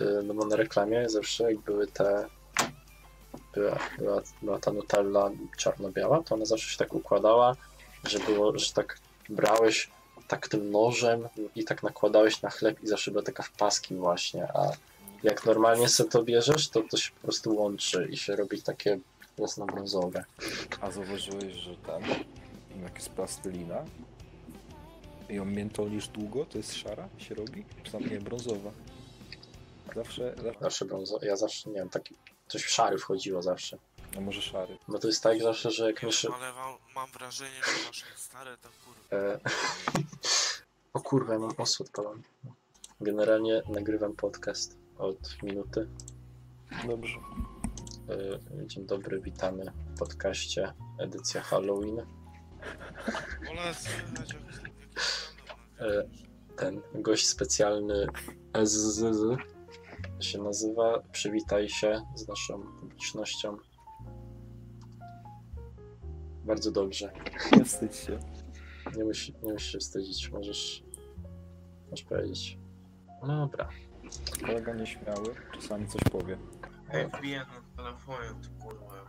y, no bo na reklamie zawsze jak były te była, była, była ta Nutella czarno-biała, to ona zawsze się tak układała, że było, że tak brałeś tak tym nożem i tak nakładałeś na chleb i zawsze była taka w paski właśnie, a jak normalnie sobie to bierzesz, to to się po prostu łączy i się robi takie jasno-brązowe. A zauważyłeś, że tam, jak jest plastelina, i ją miętolisz długo, to jest szara się robi? Czy tam nie, brązowa? Zawsze, zawsze, Zawsze ja zawsze, nie wiem, taki coś w szary wchodziło zawsze. no może szary. Bo to jest tak zawsze, że jak myszy... ale mam, mam wrażenie, że nasze stare to kurwa. E... o kurwa, ja mam osłod odpalony. Generalnie nagrywam podcast od minuty. Dobrze. E, Dzień dobry, witamy w podcaście, edycja Halloween. Takie E, Ten gość specjalny SZZ się nazywa. Przywitaj się z naszą publicznością. Bardzo dobrze. Nie wstydź się. Nie musisz, nie musisz się wstydzić, możesz, możesz powiedzieć. No dobra. Kolega nieśmiały czasami coś powie. Ej, wbiję na telefonie, to kurwa.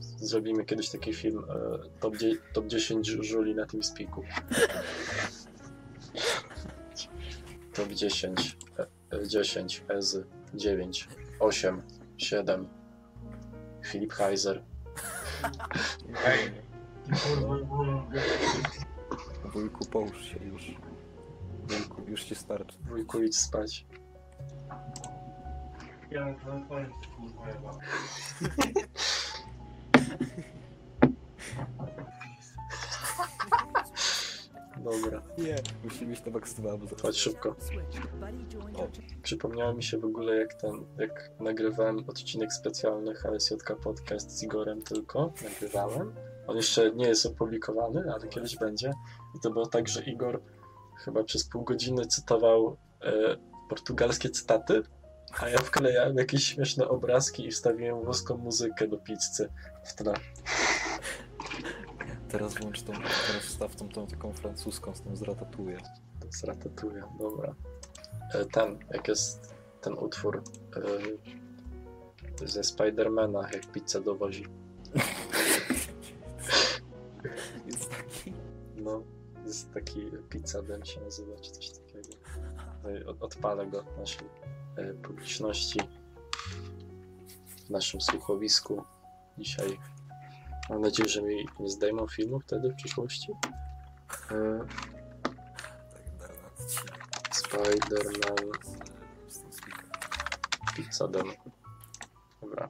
Zrobimy kiedyś taki film e, top, top 10 żuli na tym spiku. Top 10, e, e, 10, Ezy, 9, 8, 7, Filip Heiser. Wujku, połóż się już. Wujku, już ci starczy. Wujku idź spać. ja kurwa. Dobra, Nie, musi być to Max 2, bo chodź szybko. O, Przypomniało mi się w ogóle jak ten, jak nagrywałem odcinek specjalny HSJK Podcast z Igorem tylko, nagrywałem. On jeszcze nie jest opublikowany, ale kiedyś będzie. I to było tak, że Igor chyba przez pół godziny cytował e, portugalskie cytaty, a ja wklejałem jakieś śmieszne obrazki i wstawiłem włoską muzykę do pizzy w tle. Teraz włącz tą, teraz wstaw tą, tą taką francuską z tym z Ratatouille. To zratatuję, dobra. E, Ten, jak jest ten utwór e, ze Spidermana, jak pizzę dowozi. Jest taki... No, jest taki Pizza Den się nazywa, czy coś takiego. Od- Odpalę go naszej e, publiczności, w naszym słuchowisku dzisiaj. Mam nadzieję, że mi nie zdejmą filmu wtedy w przyszłości. E, Spider-Man Pizza Den. Dobra.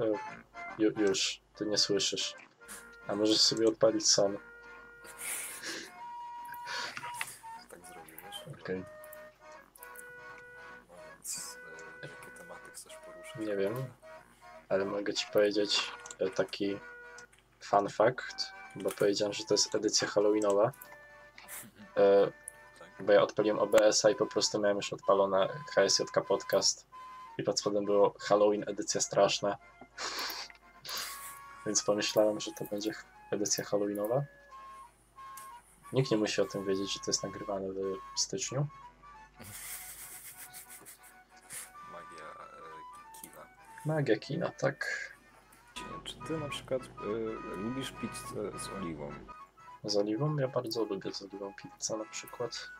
E, Ju, już, ty nie słyszysz. A możesz sobie odpalić sam. Tak zrobił, wiesz? Okej. No Nie wiem. Ale mogę ci powiedzieć e, taki fun fact, bo powiedziałem, że to jest edycja halloweenowa. E, bo ja odpaliłem OBS-a i po prostu miałem już odpalone HSJK Podcast i pod spodem było Halloween edycja straszna. Więc pomyślałem, że to będzie edycja halloweenowa. Nikt nie musi o tym wiedzieć, że to jest nagrywane w styczniu. Magia kina, tak. Czy ty na przykład e, lubisz pizzę z oliwą? Z oliwą? Ja bardzo lubię z oliwą pizzę na przykład.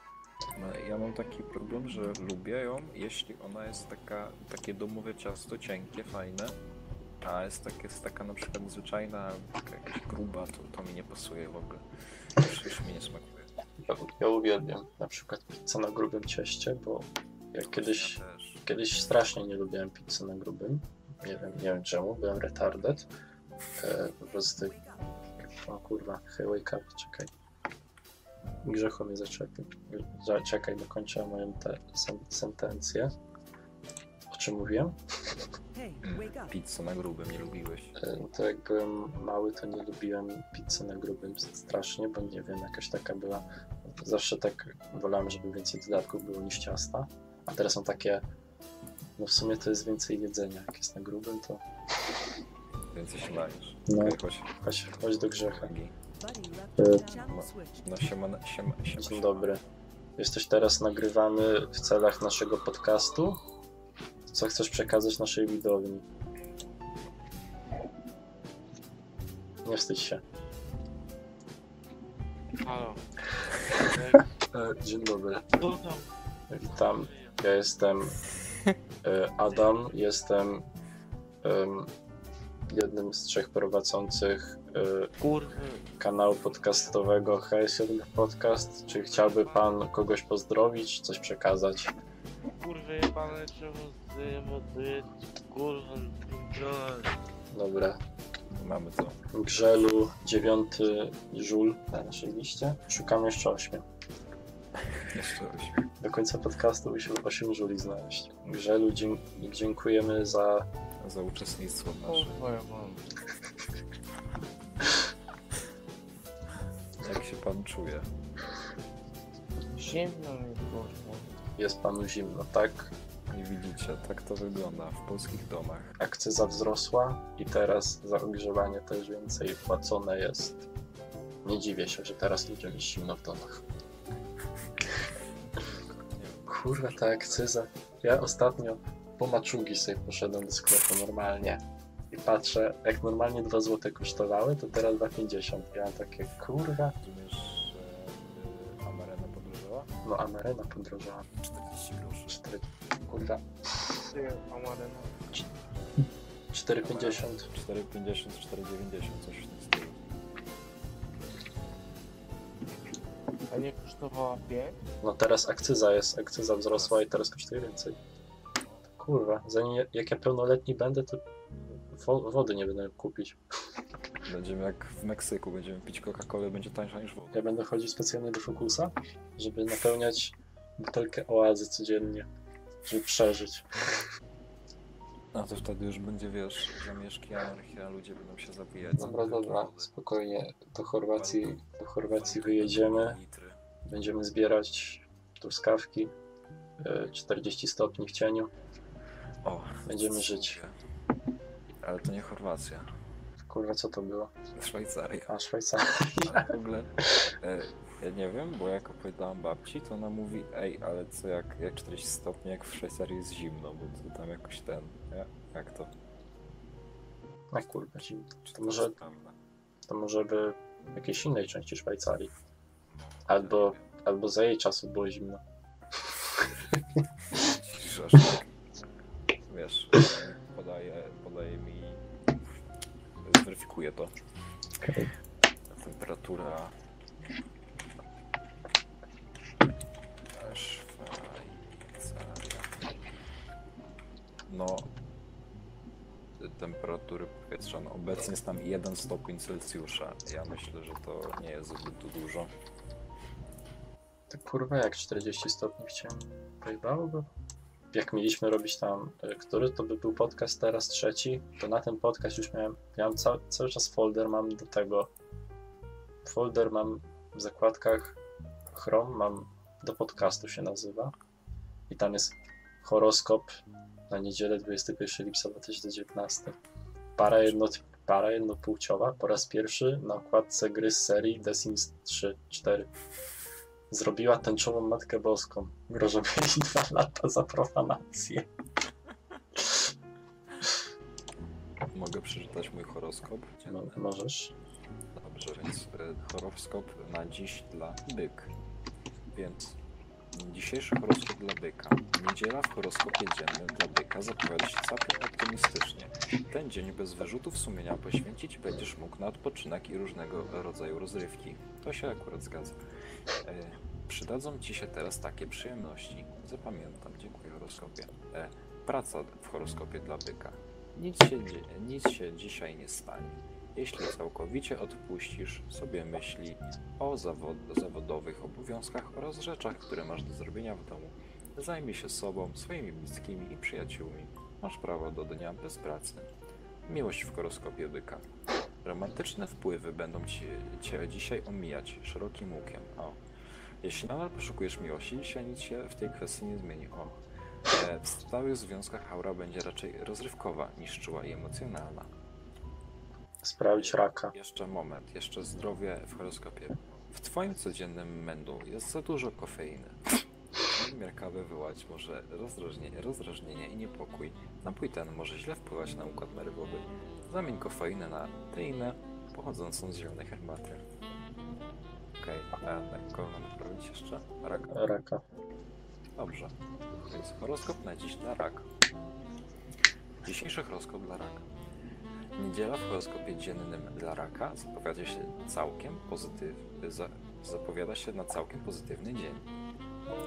No, ja mam taki problem, że lubię ją, jeśli ona jest taka, takie domowe ciasto, cienkie, fajne, a jest, tak, jest taka na przykład zwyczajna, taka jakaś gruba, to, to mi nie pasuje w ogóle. Już, już mi nie smakuje. Ja, ja uwielbiam na przykład pizzę na grubym cieście, bo ja kiedyś, Ja. Kiedyś strasznie nie lubiłem pizzy na grubym. Nie wiem, nie wiem czemu, byłem retarded. E, po prostu... O kurwa, hey wake up, czekaj. Grzechu mnie zaczepił. Za- Czekaj, dokończę moją te, sen, sentencję. O czym mówiłem? Pizzę na grubym nie lubiłeś. E, To jak byłem mały, to nie lubiłem pizzy na grubym strasznie, bo nie wiem, jakaś taka była. Zawsze tak wolałem, żeby więcej dodatków było niż ciasta. A teraz są takie No w sumie to jest więcej jedzenia. Jak jest na grubym, to Więcej się najesz. No. Okej, chodź. chodź, chodź do grzecha. Switch. No siema, siema, siema. Dzień dobry. Jesteś teraz nagrywany w celach naszego podcastu. Co chcesz przekazać naszej widowni? Nie wstydź się. Halo. E, dzień dobry. Witam. Ja jestem Adam. Jestem em, jednym z trzech prowadzących e, Kurwy. kanału podcastowego HSJ Podcast. Czy chciałby pan kogoś pozdrowić, coś przekazać? Kurwy czemu kurwa pierdolę. Dobra. Mamy to. Grzelu, dziewiąty żul na naszej liście. Szukam jeszcze ośmiu. Jeszcze ośmiu. Do końca podcastu musimy osiem żuli znaleźć. Grzelu, dzie- dziękujemy za... Za uczestnictwo ja mam. Jak się pan czuje? Zimno mi kurwa. Jest panu zimno, tak? Nie widzicie, tak to wygląda w polskich domach. Akcyza wzrosła i teraz za ogrzewanie też więcej płacone jest. Nie dziwię się, że teraz ludziom jest zimno w domach. Kurwa, ta akcyza. Ja ostatnio po maczugi sobie poszedłem do sklepu normalnie i patrzę, jak normalnie 2 zł kosztowały, to teraz 2,50. Ja mam takie, kurwa, Rozumiesz, że Amarena podróżowała? no Ameryna podrożała. 40 groszy. 4, kurwa, Amarena. 4,50. 4,50, 4,90, coś w tym stylu. Kosztowała 5? No teraz akcyza jest, akcyza wzrosła i teraz kosztuje więcej. Kurwa, zanim jak ja pełnoletni będę, to wo- wody nie będę mógł kupić. Będziemy jak w Meksyku, będziemy pić Coca-Colę, będzie tańsza niż woda. Ja będę chodzić specjalnie do Focusa, żeby napełniać butelkę oazy codziennie, żeby przeżyć. No to wtedy już będzie, wiesz, zamieszki anarchia, ludzie będą się zabijać. za Dobra, dobra, spokojnie. Do Chorwacji, do Chorwacji wyjedziemy, Litry. Będziemy zbierać truskawki, e, 40 stopni w cieniu. O, Będziemy żyć. Ale to nie Chorwacja, Kurwa, co to było? Szwajcaria. A, Szwajcaria. A w ogóle, e, ja nie wiem, bo jak opowiadałam babci, to ona mówi, ej, ale co jak, jak 40 stopni, jak w Szwajcarii jest zimno, bo to tam jakoś ten, ja, jak to? A kurwa, zimno. Czy To może-? To może by w jakiejś innej części Szwajcarii. Albo, albo za jej czasów było zimno. Cisza, że tak, wiesz, podaje, podaje mi, zweryfikuje to. Temperatura. Szwajcaria. No. Temperatury powietrza. No obecnie jest tam 1 stopień Celsjusza. Ja myślę, że to nie jest zbyt dużo. To kurwa jak 40 stopni chciałem. Pojebało go? Jak mieliśmy robić tam, e, który to by był podcast teraz trzeci, to na ten podcast już miałem, ja mam ca cały czas folder mam do tego, folder mam w zakładkach Chrome, mam do podcastu się nazywa i tam jest horoskop na niedzielę 21 lipca 2019. Para, jedno, para jednopłciowa po raz pierwszy na okładce gry z serii The Sims 3, 4 zrobiła tęczową Matkę Boską. Grożą jej dwa lata za profanację. Mogę przeczytać mój horoskop? No, możesz. Dobrze, więc e, horoskop na dziś dla byk. Więc dzisiejszy horoskop dla byka. Niedziela w horoskopie dziennym dla byka zapowiada się całkiem optymistycznie. Ten dzień bez wyrzutów sumienia poświęcić będziesz mógł na odpoczynek i różnego rodzaju rozrywki. To się akurat zgadza. E, przydadzą ci się teraz takie przyjemności. Zapamiętam, dziękuję horoskopie. E, praca w horoskopie dla byka. Nic się, nic się dzisiaj nie stanie. Jeśli całkowicie odpuścisz sobie myśli o zawod zawodowych obowiązkach oraz rzeczach, które masz do zrobienia w domu, zajmij się sobą, swoimi bliskimi i przyjaciółmi. Masz prawo do dnia bez pracy. Miłość w horoskopie byka. Romantyczne wpływy będą ci, cię dzisiaj omijać szerokim łukiem. O. Jeśli nadal poszukujesz miłości, dzisiaj nic się w tej kwestii nie zmieni. O. E, W stałych związkach aura będzie raczej rozrywkowa niż czuła i emocjonalna. Sprawdź raka. Jeszcze moment, jeszcze zdrowie w horoskopie. W twoim codziennym menu jest za dużo kofeiny. Nadmiar kawy wywołać może rozdrażnienie, rozdrażnienie i niepokój. Napój ten może źle wpływać na układ nerwowy. Zamień kofeinę na teinę pochodzącą z zielonej herbaty. Okej, a na kogo mam naprawić jeszcze? Raka. Raka. Dobrze. Więc horoskop na dziś dla raka. Dzisiejszy horoskop dla raka. Niedziela w horoskopie dziennym dla raka zapowiada się całkiem pozytyw... za... zapowiada się na całkiem pozytywny dzień.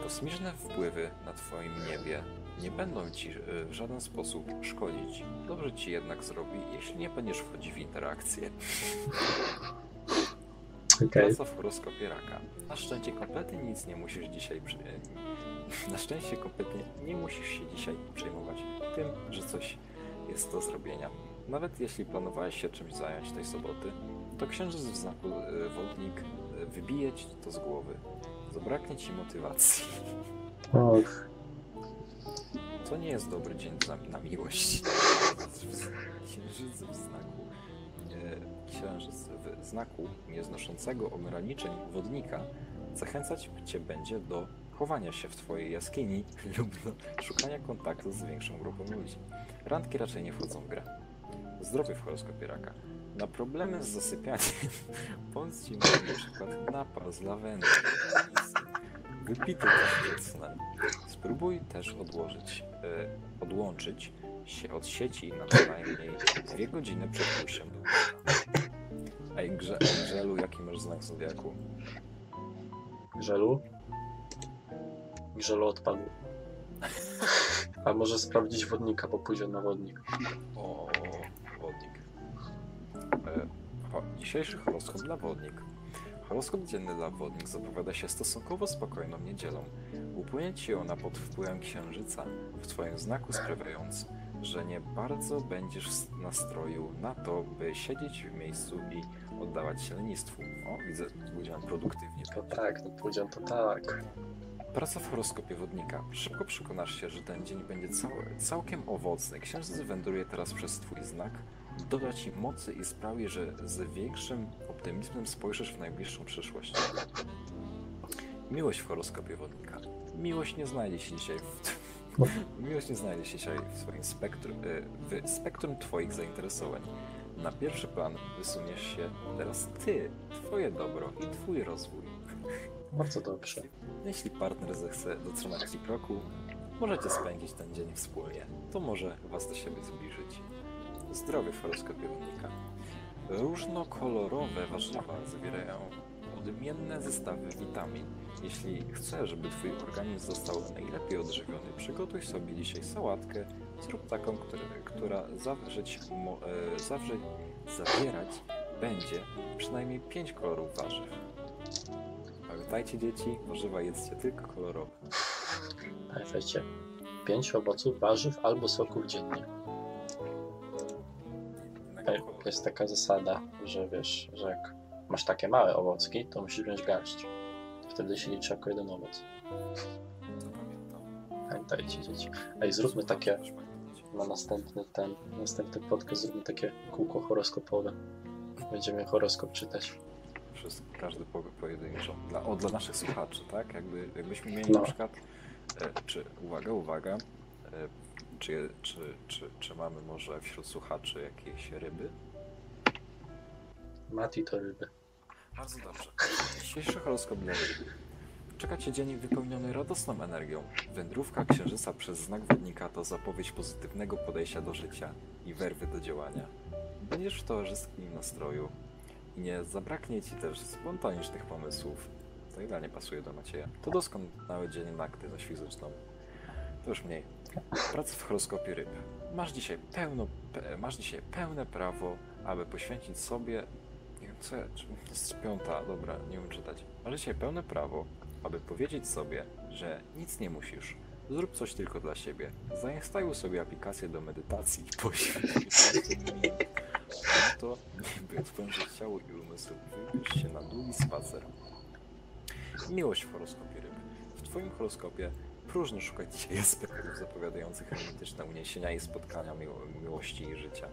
Kosmiczne wpływy na Twoim niebie nie będą Ci y, w żaden sposób szkodzić. Dobrze Ci jednak zrobi, jeśli nie będziesz wchodzić w interakcję. Okej. Praca w horoskopie raka. Na szczęście kompletnie nic nie musisz dzisiaj przy... Na szczęście kompletnie nie musisz się dzisiaj przejmować tym, że coś jest do zrobienia. Nawet jeśli planowałeś się czymś zająć tej soboty, to księżyc w znaku y, wodnik y, wybije ci to z głowy. Zabraknie ci motywacji. Och, To nie jest dobry dzień na, na miłość. Księżyc w znaku e, księżyc w znaku nieznoszącego ograniczeń wodnika zachęcać cię będzie do chowania się w twojej jaskini lub do szukania kontaktu z większą grupą ludzi. Randki raczej nie wchodzą w grę. Zdrowie w horoskopie raka. Na problemy z zasypianiem może na przykład napar z lawendy. Wypity przed snem. Spróbuj też odłożyć, e, odłączyć się od sieci na co najmniej dwie godziny przed pójściem do łóżka. Ej, grze, Grzelu, jaki masz znak zodiaku? grzelu. Grzelu odpadł. A może sprawdzić wodnika, bo pójdzie na wodnik. O, dzisiejszy horoskop dla wodnik. Horoskop dzienny dla wodnik zapowiada się stosunkowo spokojną niedzielą. Upłynie ci ona pod wpływem księżyca w twoim znaku sprawiając, że nie bardzo będziesz w nastroju na to, by siedzieć w miejscu i oddawać się lenistwu. O, widzę, powiedziałem produktywnie. To tak, no powiedziałem to tak. Praca w horoskopie wodnika. Szybko przekonasz się, że ten dzień będzie cał całkiem owocny. Księżyc wędruje teraz przez twój znak, doda ci mocy i sprawi, że z większym optymizmem spojrzysz w najbliższą przyszłość. Miłość w horoskopie wodnika. Miłość nie znajdzie się dzisiaj w... Miłość nie znajdzie się dzisiaj w swoim spektrum, e, w spektrum twoich zainteresowań. Na pierwszy plan wysuniesz się teraz ty, twoje dobro i twój rozwój. Bardzo dobrze. Jeśli partner zechce dotrzymać ci kroku, możecie spędzić ten dzień wspólnie. To może was do siebie zbliżyć. Zdrowie w horoskopie wodnika. Różnokolorowe warzywa zawierają odmienne zestawy witamin. Jeśli chcesz, żeby twój organizm został najlepiej odżywiony, przygotuj sobie dzisiaj sałatkę. Zrób taką, która, która zawrzeć, mo, e, zawrzeć, zawierać będzie przynajmniej 5 kolorów warzyw. Pamiętajcie dzieci, warzywa jedzcie tylko kolorowe. Pamiętajcie, pięć owoców, warzyw albo soków dziennie. Koloru. Jest taka zasada, że wiesz, że jak masz takie małe owocki, to musisz wziąć garść. Wtedy się liczy jako jeden owoc. Pamiętajcie dzieci. Ej, zróbmy takie na następny ten, następny podcast zróbmy takie kółko horoskopowe. Będziemy horoskop czytać. Wszystko, każdy po, pojedynczo. Dla, o, dla naszych słuchaczy, tak? Jakby, jakbyśmy mieli No. na przykład, e, czy, uwaga, uwaga, e, czy, czy, czy, czy mamy może wśród słuchaczy jakieś ryby? Mati to ryby. Bardzo dobrze. Dzisiejszy horoskop dla ryb. Czeka Cię dzień wypełniony radosną energią. Wędrówka księżyca przez znak wodnika to zapowiedź pozytywnego podejścia do życia i werwy do działania. Będziesz w towarzyskim nastroju i nie zabraknie Ci też spontanicznych pomysłów. To idealnie pasuje do Macieja. To doskonały dzień na aktywność fizyczną. To już mniej. Praca w horoskopie ryb. Masz dzisiaj, pełno, pe, masz dzisiaj pełne prawo, aby poświęcić sobie nie wiem, co ja, jest piąta, dobra, nie umiem czytać. Masz dzisiaj pełne prawo, aby powiedzieć sobie, że nic nie musisz. Zrób coś tylko dla siebie. Zainstaluj sobie aplikację do medytacji i poświęć 15 minut na to, by odprężyć ciało i umysł. Wybierz się na długi spacer. Miłość w horoskopie ryb. W Twoim horoskopie próżno szukać dzisiaj aspektów zapowiadających romantyczne uniesienia i spotkania miło- miłości i życia.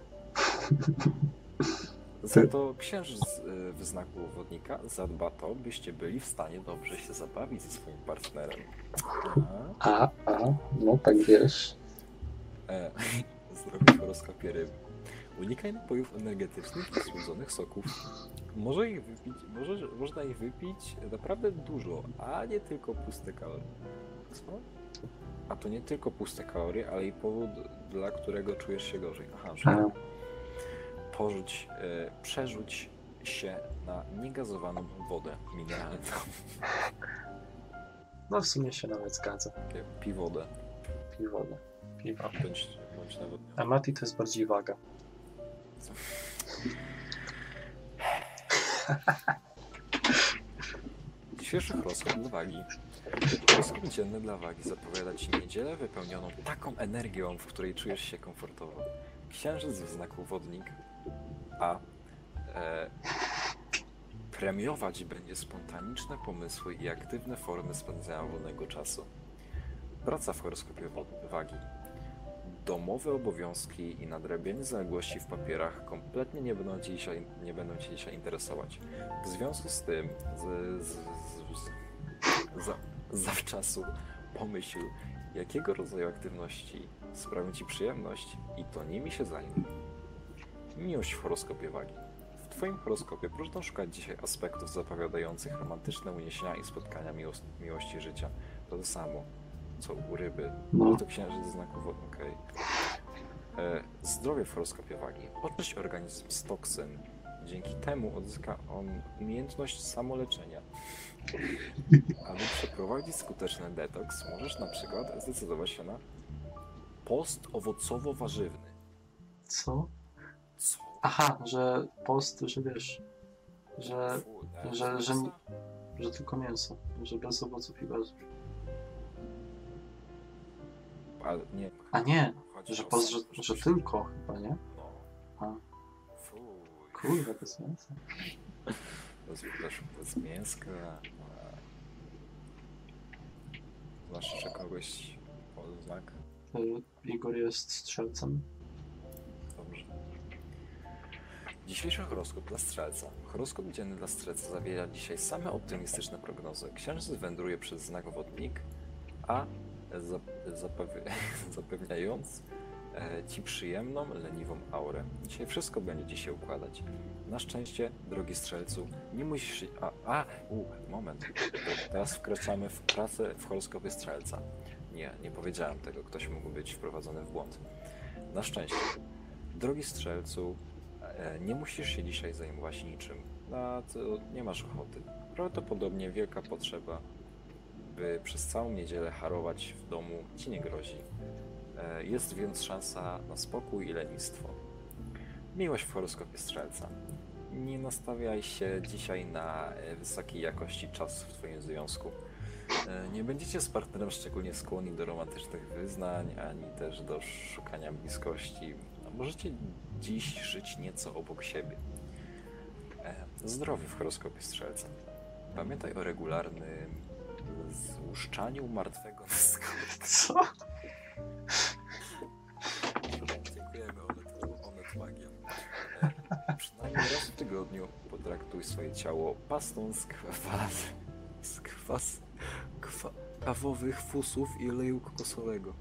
Za to księżyc y, w znaku wodnika zadba to, byście byli w stanie dobrze się zabawić ze swoim partnerem. Aha. A, a, no tak wiesz. E, zdrowy horoskopie ryb. Unikaj napojów energetycznych i słodzonych soków. Może ich wypić, może, można ich wypić naprawdę dużo, a nie tylko puste kalorie. Co? A to nie tylko puste kalorie, ale i powód, dla którego czujesz się gorzej. Aha, że A, porzuć, e, przerzuć się na niegazowaną wodę mineralną. no w sumie się nawet zgadza. Pij wodę. No. Piwo. Bądź, bądź nawodniony. A Mati to jest bardziej waga. Dzisiejszy horoskop dla wagi. Horoskop dzienny dla wagi zapowiada Ci niedzielę wypełnioną taką energią, w której czujesz się komfortowo. Księżyc w znaku wodnik, a e, premiować będzie spontaniczne pomysły i aktywne formy spędzania wolnego czasu. Praca w horoskopie wagi. Domowe obowiązki i nadrabianie zaległości w papierach kompletnie nie będą Cię dzisiaj, nie będą cię dzisiaj interesować. W związku z tym, z, z, z, z, za, zawczasu pomyśl, jakiego rodzaju aktywności sprawią Ci przyjemność i to nimi się zajmij. Miłość w horoskopie wagi. W Twoim horoskopie próżno szukać dzisiaj aspektów zapowiadających romantyczne uniesienia i spotkania miłos- miłości życia. To to samo, co u ryby. No. To księżyc znaku wodny, okej. E, Zdrowie w horoskopie wagi. Oczyść organizm z toksyn. Dzięki temu odzyska on umiejętność samoleczenia. Aby przeprowadzić skuteczny detoks, możesz na przykład zdecydować się na post owocowo-warzywny. Co? Co? Aha, że post, że wiesz, że, Fu, e, że- że- mięsa? że tylko mięso, że bez owoców i warzyw. Ale nie. A nie, chodzi że o post, że, że tylko chyba, nie? No. A. Kurwa, bez mięsa. Bez, bez, bez mięska. Zwłaszcza, że kogoś. Y, Igor jest strzelcem. Dobrze. Dzisiejszy horoskop dla Strzelca. Horoskop dzienny dla Strzelca zawiera dzisiaj same optymistyczne prognozy. Księżyc wędruje przez znak wodnik, a zap- zapew- zapewniając Ci przyjemną, leniwą aurę. Dzisiaj wszystko będzie Ci się układać. Na szczęście, drogi Strzelcu, nie musisz... A, a u, moment. Teraz wkraczamy w pracę w horoskopie Strzelca. Nie, nie powiedziałem tego. Ktoś mógł być wprowadzony w błąd. Na szczęście, drogi Strzelcu, e, nie musisz się dzisiaj zajmować niczym. Na to nie masz ochoty. Prawdopodobnie wielka potrzeba, by przez całą niedzielę harować w domu ci nie grozi. E, Jest więc szansa na spokój i lenistwo. Miłość w horoskopie Strzelca. Nie nastawiaj się dzisiaj na e, wysokiej jakości czas w Twoim związku. E, Nie będziecie z partnerem szczególnie skłonni do romantycznych wyznań, ani też do szukania bliskości. A Możecie dziś żyć nieco obok siebie. Zdrowie w horoskopie Strzelca. Pamiętaj o regularnym złuszczaniu martwego na. Co? Potraktuj swoje ciało pastą z kwas, z kwas, kwa, kawowych fusów i oleju kokosowego.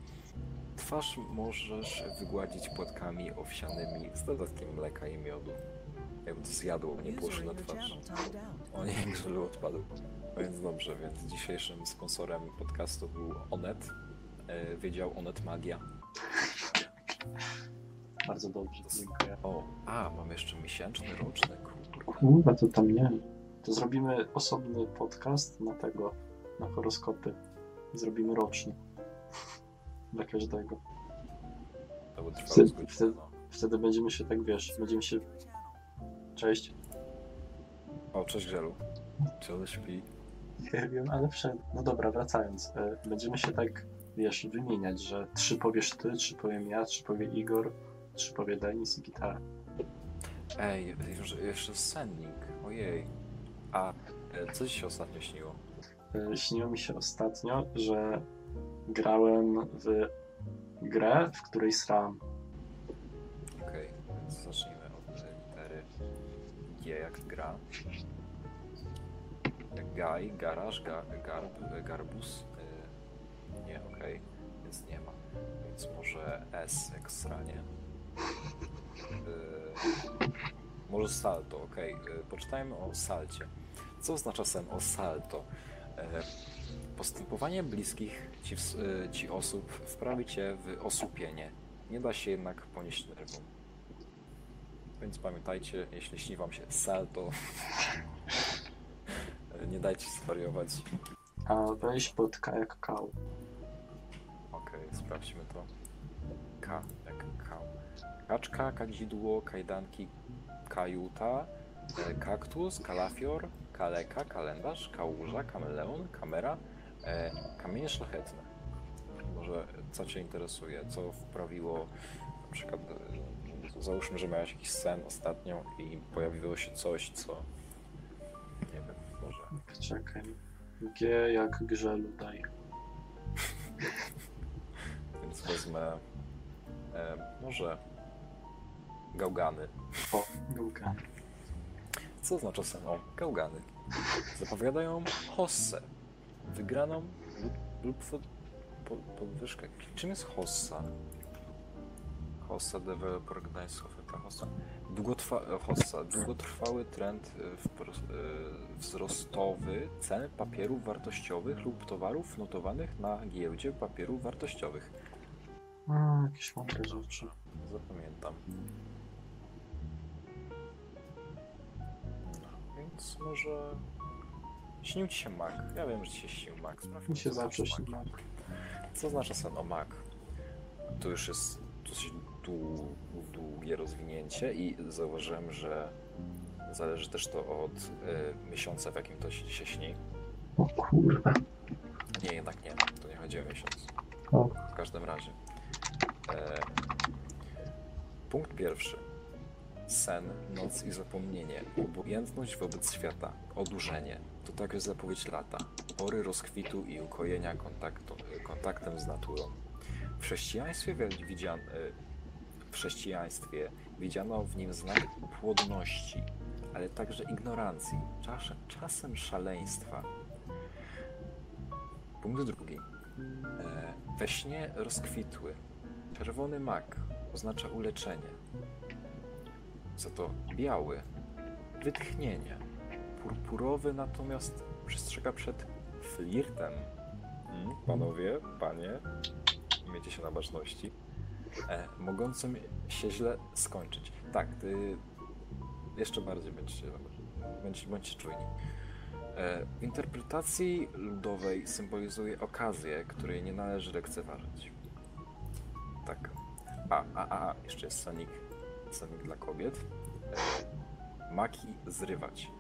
Twarz możesz wygładzić płatkami owsianymi z dodatkiem mleka i miodu. Jakby to zjadło, nie in na twarz. O nie, grzelu odpadł. No więc dobrze, więc dzisiejszym sponsorem podcastu był Onet. E, Wiedział Onet Magia. Bardzo dobrze, dziękuję. O, a, mam jeszcze miesięczny, roczny, kurwa. Kurwa, to tam nie. To zrobimy osobny podcast na tego, na horoskopy. Zrobimy roczny. Dla każdego. To by trwało Wtedy- wtedy-. Wtedy będziemy się tak, wiesz, będziemy się... Cześć. O, cześć Grzelu. Czy on śpi? Nie wiem, ale wszedł. No dobra, wracając. e, Będziemy się tak, wiesz, wymieniać, że trzy powiesz ty, trzy powiem ja, trzy powie Igor, trzy powie Denis i gitara. Ej, już, jeszcze sennik. Ojej. A, e, co ci się ostatnio śniło? E, Śniło mi się ostatnio, że grałem w grę, w której sram. Okej, więc zacznijmy od litery G jak gra. Gaj, garaż, ga, garb, garbus. Y, nie, okej, więc nie ma. Więc może S jak sranie. Y, może salto, okej. Y, Poczytajmy o salcie. Co oznacza sen o salto? E, Postępowanie bliskich ci, ci osób wprawi cię w osłupienie. Nie da się jednak ponieść nerwom. Więc pamiętajcie, jeśli śni wam się salto, nie dajcie zwariować. A weź pod K jak kał. Okej, sprawdźmy to. K jak kał. Kaczka, kadzidło, kajdanki, kajuta, e, kaktus, kalafior, kaleka, kalendarz, kałuża, kameleon, kamera, e, kamienie szlachetne. Może co Cię interesuje? Co wprawiło, na przykład e, załóżmy, że miałeś jakiś sen ostatnio i pojawiło się coś, co nie wiem, może Czekaj. G jak grzelu daj. więc wezmę e, może gałgany. O, Google. Co oznacza sen o gałgany? Zapowiadają hossę, wygraną lub, lub pod, po, podwyżkę. Czym jest hossa? Hossa Developer Gdańsk oferta hossa. Długotrwa, hossa. Długotrwały trend e, e, wzrostowy cen papierów wartościowych lub towarów notowanych na giełdzie papierów wartościowych. A, jakieś mądre rzeczy. Zapamiętam. Więc może... Śnił ci się mak. Ja wiem, że ci się śnił mak. Sprawdźmy, Mi się co zawsze znaczy śni mak. Co oznacza sen o mak? Tu już jest dosyć dłu- długie rozwinięcie i zauważyłem, że zależy też to od y, miesiąca, w jakim to się, się śni. O kurwa. Nie, jednak nie. To nie chodzi o miesiąc. O. W każdym razie. E, punkt pierwszy. Sen, noc i zapomnienie. Obojętność wobec świata. Odurzenie. To także zapowiedź lata. Pory rozkwitu i ukojenia kontaktu, kontaktem z naturą. W chrześcijaństwie wi- widzian, e, w chrześcijaństwie widziano w nim znak płodności, ale także ignorancji, czasem, czasem szaleństwa. Punkt drugi. E, We śnie rozkwitły. Czerwony mak oznacza uleczenie. Za to biały wytchnienie. Purpurowy natomiast przestrzega przed flirtem. Mm, panowie, panie, miejcie się na baczności. E, mogącym się źle skończyć. Tak, ty jeszcze bardziej będziecie, bądźcie, bądźcie czujni. E, W interpretacji ludowej symbolizuje okazję, której nie należy lekceważyć. Tak. A, a, a, jeszcze jest sonik, sonik dla kobiet. E, Maki zrywać.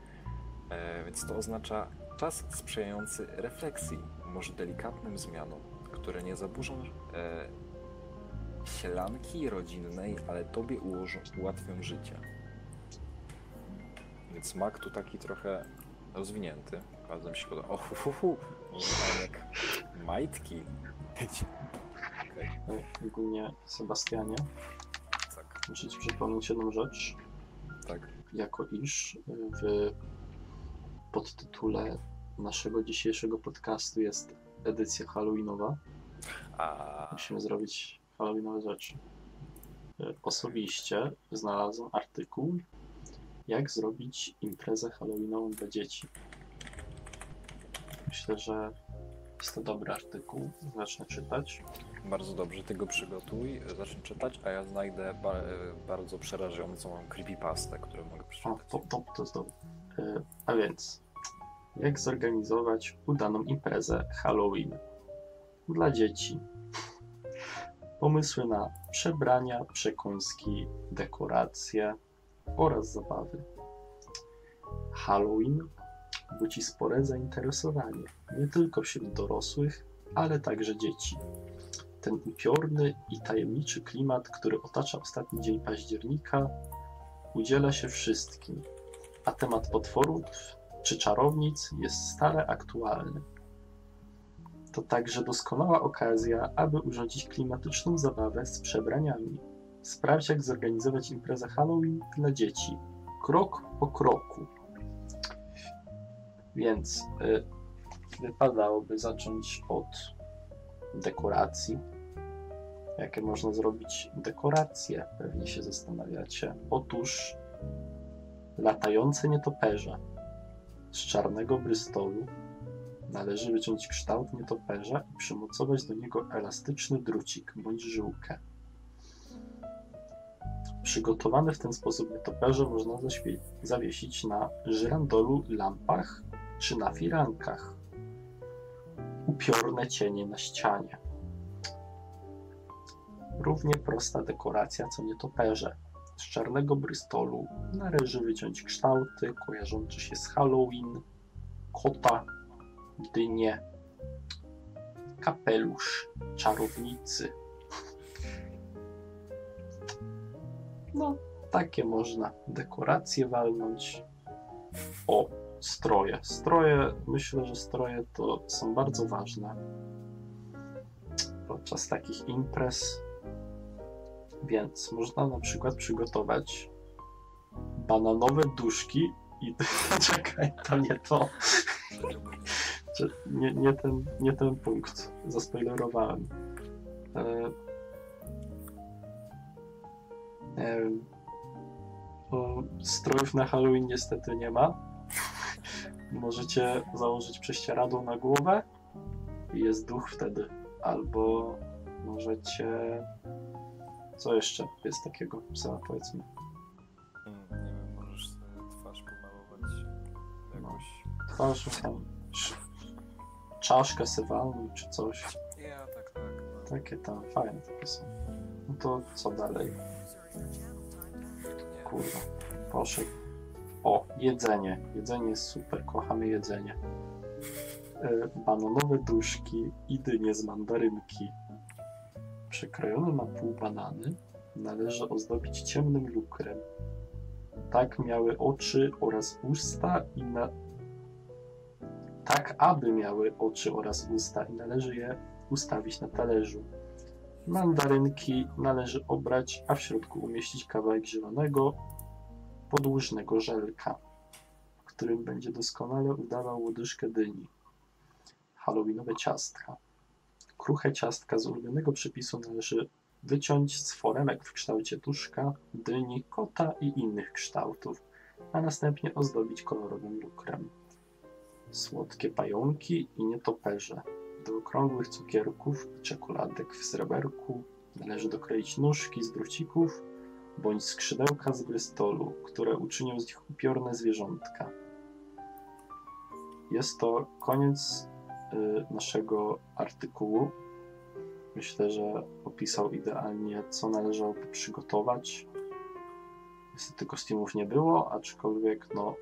E, Więc to oznacza czas sprzyjający refleksji, może delikatnym zmianom, które nie zaburzą e, sielanki rodzinnej, ale tobie ułożą, ułatwią życie. Więc mak tu taki trochę rozwinięty. Bardzo mi się podoba. O, hu, hu, hu. Jak majtki. E, Ogólnie, Sebastianie, muszę ci przypomnieć jedną rzecz. tak. Jako iż w podtytule naszego dzisiejszego podcastu jest edycja halloweenowa, A, musimy zrobić halloweenowe rzeczy. E, Osobiście znalazłem artykuł, jak zrobić imprezę halloweenową dla dzieci. Myślę, że jest to dobry artykuł. Zacznę czytać. bardzo dobrze, ty go przygotuj, zacznij czytać, a ja znajdę ba bardzo przerażającą creepypastę, którą mogę O, przeczytać. to, to, to jest dobre. E, A więc, jak zorganizować udaną imprezę Halloween dla dzieci? Pomysły na przebrania, przekąski, dekoracje oraz zabawy. Halloween budzi spore zainteresowanie nie tylko wśród dorosłych, ale także dzieci. Ten upiorny i tajemniczy klimat, który otacza ostatni dzień października, udziela się wszystkim, a temat potworów czy czarownic jest stale aktualny. To także doskonała okazja, aby urządzić klimatyczną zabawę z przebraniami. Sprawdź, jak zorganizować imprezę Halloween dla dzieci. Krok po kroku. Więc y, wypadałoby zacząć od dekoracji. Jakie można zrobić dekoracje? Pewnie się zastanawiacie. Otóż latające nietoperze z czarnego brystolu należy wyciąć kształt nietoperza i przymocować do niego elastyczny drucik bądź żyłkę. Przygotowane w ten sposób nietoperze można zawiesić na żyrandolu, lampach czy na firankach. Upiorne cienie na ścianie. Równie prosta dekoracja co nietoperze. Z czarnego brystolu należy wyciąć kształty kojarzące się z Halloween, kota, dynię, kapelusz, czarownicy. No, takie można dekoracje walnąć. O, stroje. Stroje, myślę, że stroje to są bardzo ważne podczas takich imprez. Więc można na przykład przygotować bananowe duszki i czekaj, to nie to. Nie, nie, ten, nie ten punkt. Zaspoilerowałem. E. Bo strojów na Halloween niestety nie ma. Możecie założyć prześcieradło na głowę i jest duch wtedy. Albo możecie. Co jeszcze jest takiego psa, powiedzmy? Mm, Nie wiem, możesz sobie twarz pomalować jakoś. Twarz, tam, sz- czaszkę se walnąć czy coś. Ja, tak, tak. No. Takie tam fajne takie są. No to co dalej? Kurwa, poszedł. O, jedzenie. Jedzenie jest super, kochamy jedzenie. E, Bananowe duszki i dynie z mandarynki. Przekrojone na pół banany należy ozdobić ciemnym lukrem. Tak miały oczy oraz usta i na... Tak, aby miały oczy oraz usta i należy je ustawić na talerzu. Mandarynki należy obrać, a w środku umieścić kawałek zielonego, podłużnego żelka, w którym będzie doskonale udawał łodyżkę dyni. Halloweenowe ciastka. Kruche ciastka z ulubionego przepisu należy wyciąć z foremek w kształcie tuszka, dyni, kota i innych kształtów, a następnie ozdobić kolorowym lukrem. Słodkie pająki i nietoperze. Do okrągłych cukierków i czekoladek w sreberku należy dokroić nóżki z drucików bądź skrzydełka z brystolu, które uczynią z nich upiorne zwierzątka. Jest to koniec y, naszego artykułu. Myślę, że opisał idealnie, co należałoby przygotować. Niestety kostiumów nie było, aczkolwiek no,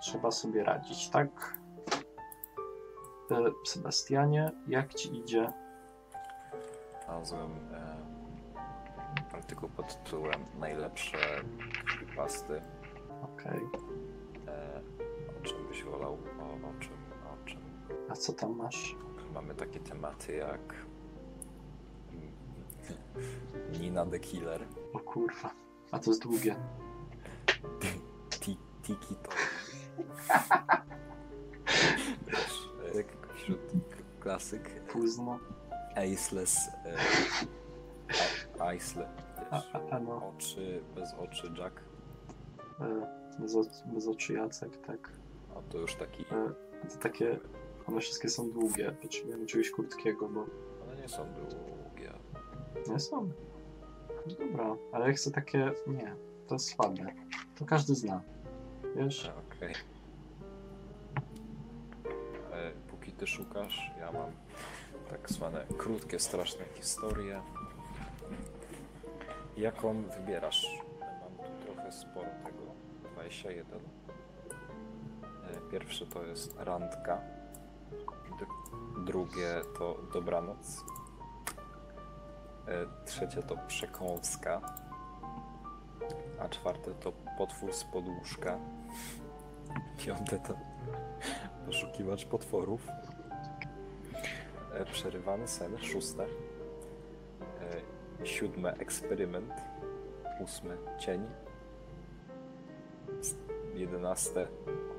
trzeba sobie radzić, tak? Y, Sebastianie, jak ci idzie? Znalazłem e, artykuł pod tytułem Najlepsze pasty. Okej. E, o czym byś wolał? O, o czym? O czym? A co tam masz? Mamy takie tematy jak Nina the Killer, O kurwa. A to jest długie. Ti- Tiki to. Wiesz, e, wśród klasyk Późno. Aceless e, no. oczy, bez oczy Jack, E, bez, bez oczu Jacek, tak. a to już taki, E, to takie. One wszystkie są długie. Potrzebujemy czegoś krótkiego, bo one nie są długie. nie są. Dobra, ale ja chcę takie. Nie, to jest słabe. To każdy zna. Wiesz? Okej. E, Póki ty szukasz, ja mam tak zwane krótkie, straszne historie. Jaką wybierasz? Mam tu trochę sporo tego. 21. E, Pierwsze to jest randka. Drugie to dobranoc. E, Trzecie to przekąska. A czwarte to potwór z podłóżka. Piąte to poszukiwacz potworów. e, przerywany sen, szóste. Siódme, eksperyment. Ósme, cień. Jedenaste,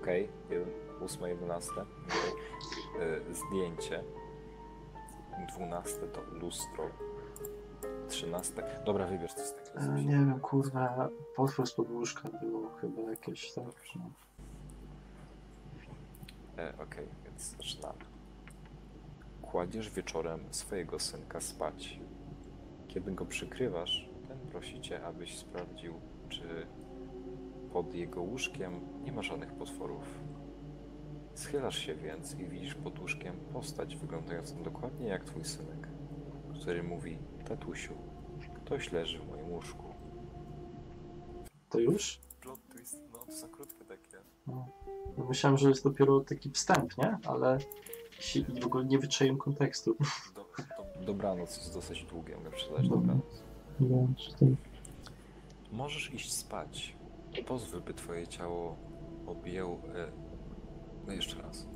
ok. Jeden, ósme, jedenaste. E, zdjęcie. Dwunaste to lustro. Trzynaste. Dobra, wybierz coś takiego. E, nie wiem, kurwa, potwór z podłóżka było chyba jakieś, tak? No. E, Okej, więc zaczynamy. Kładziesz wieczorem swojego synka spać. Kiedy go przykrywasz, ten prosi cię, abyś sprawdził, czy pod jego łóżkiem nie ma żadnych potworów. Schylasz się więc i widzisz pod łóżkiem postać wyglądającą dokładnie jak twój synek, który mówi: Tatusiu, ktoś leży w moim łóżku. To już? Plot twist, no to są krótkie takie. No. No myślałem, że jest dopiero taki wstęp, nie? Ale w ogóle nie wyczaiłem kontekstu. Dobranoc jest dosyć długie, mogę przeczytać dobranoc. Możesz iść spać. Pozwól, by twoje ciało objęło... E, no jeszcze raz.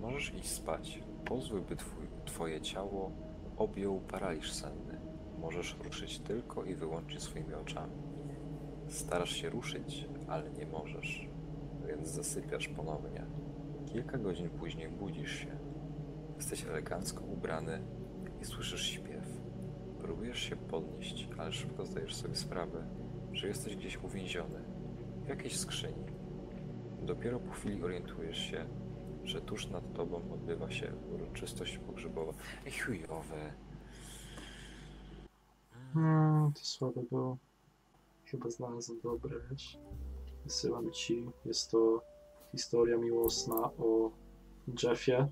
Możesz iść spać. Pozwól, by twój, twoje ciało objął paraliż senny. Możesz ruszyć tylko i wyłącznie swoimi oczami. Starasz się ruszyć, ale nie możesz, więc zasypiasz ponownie. Kilka godzin później budzisz się. Jesteś elegancko ubrany i słyszysz śpiew. Próbujesz się podnieść, ale szybko zdajesz sobie sprawę, że jesteś gdzieś uwięziony w jakiejś skrzyni. Dopiero po chwili orientujesz się, że tuż nad tobą odbywa się uroczystość pogrzebowa. Chujowe. Hmm, to słabe było. Chyba znalazłem dobre, wiesz? Wysyłam ci. Jest to historia miłosna o Jeffie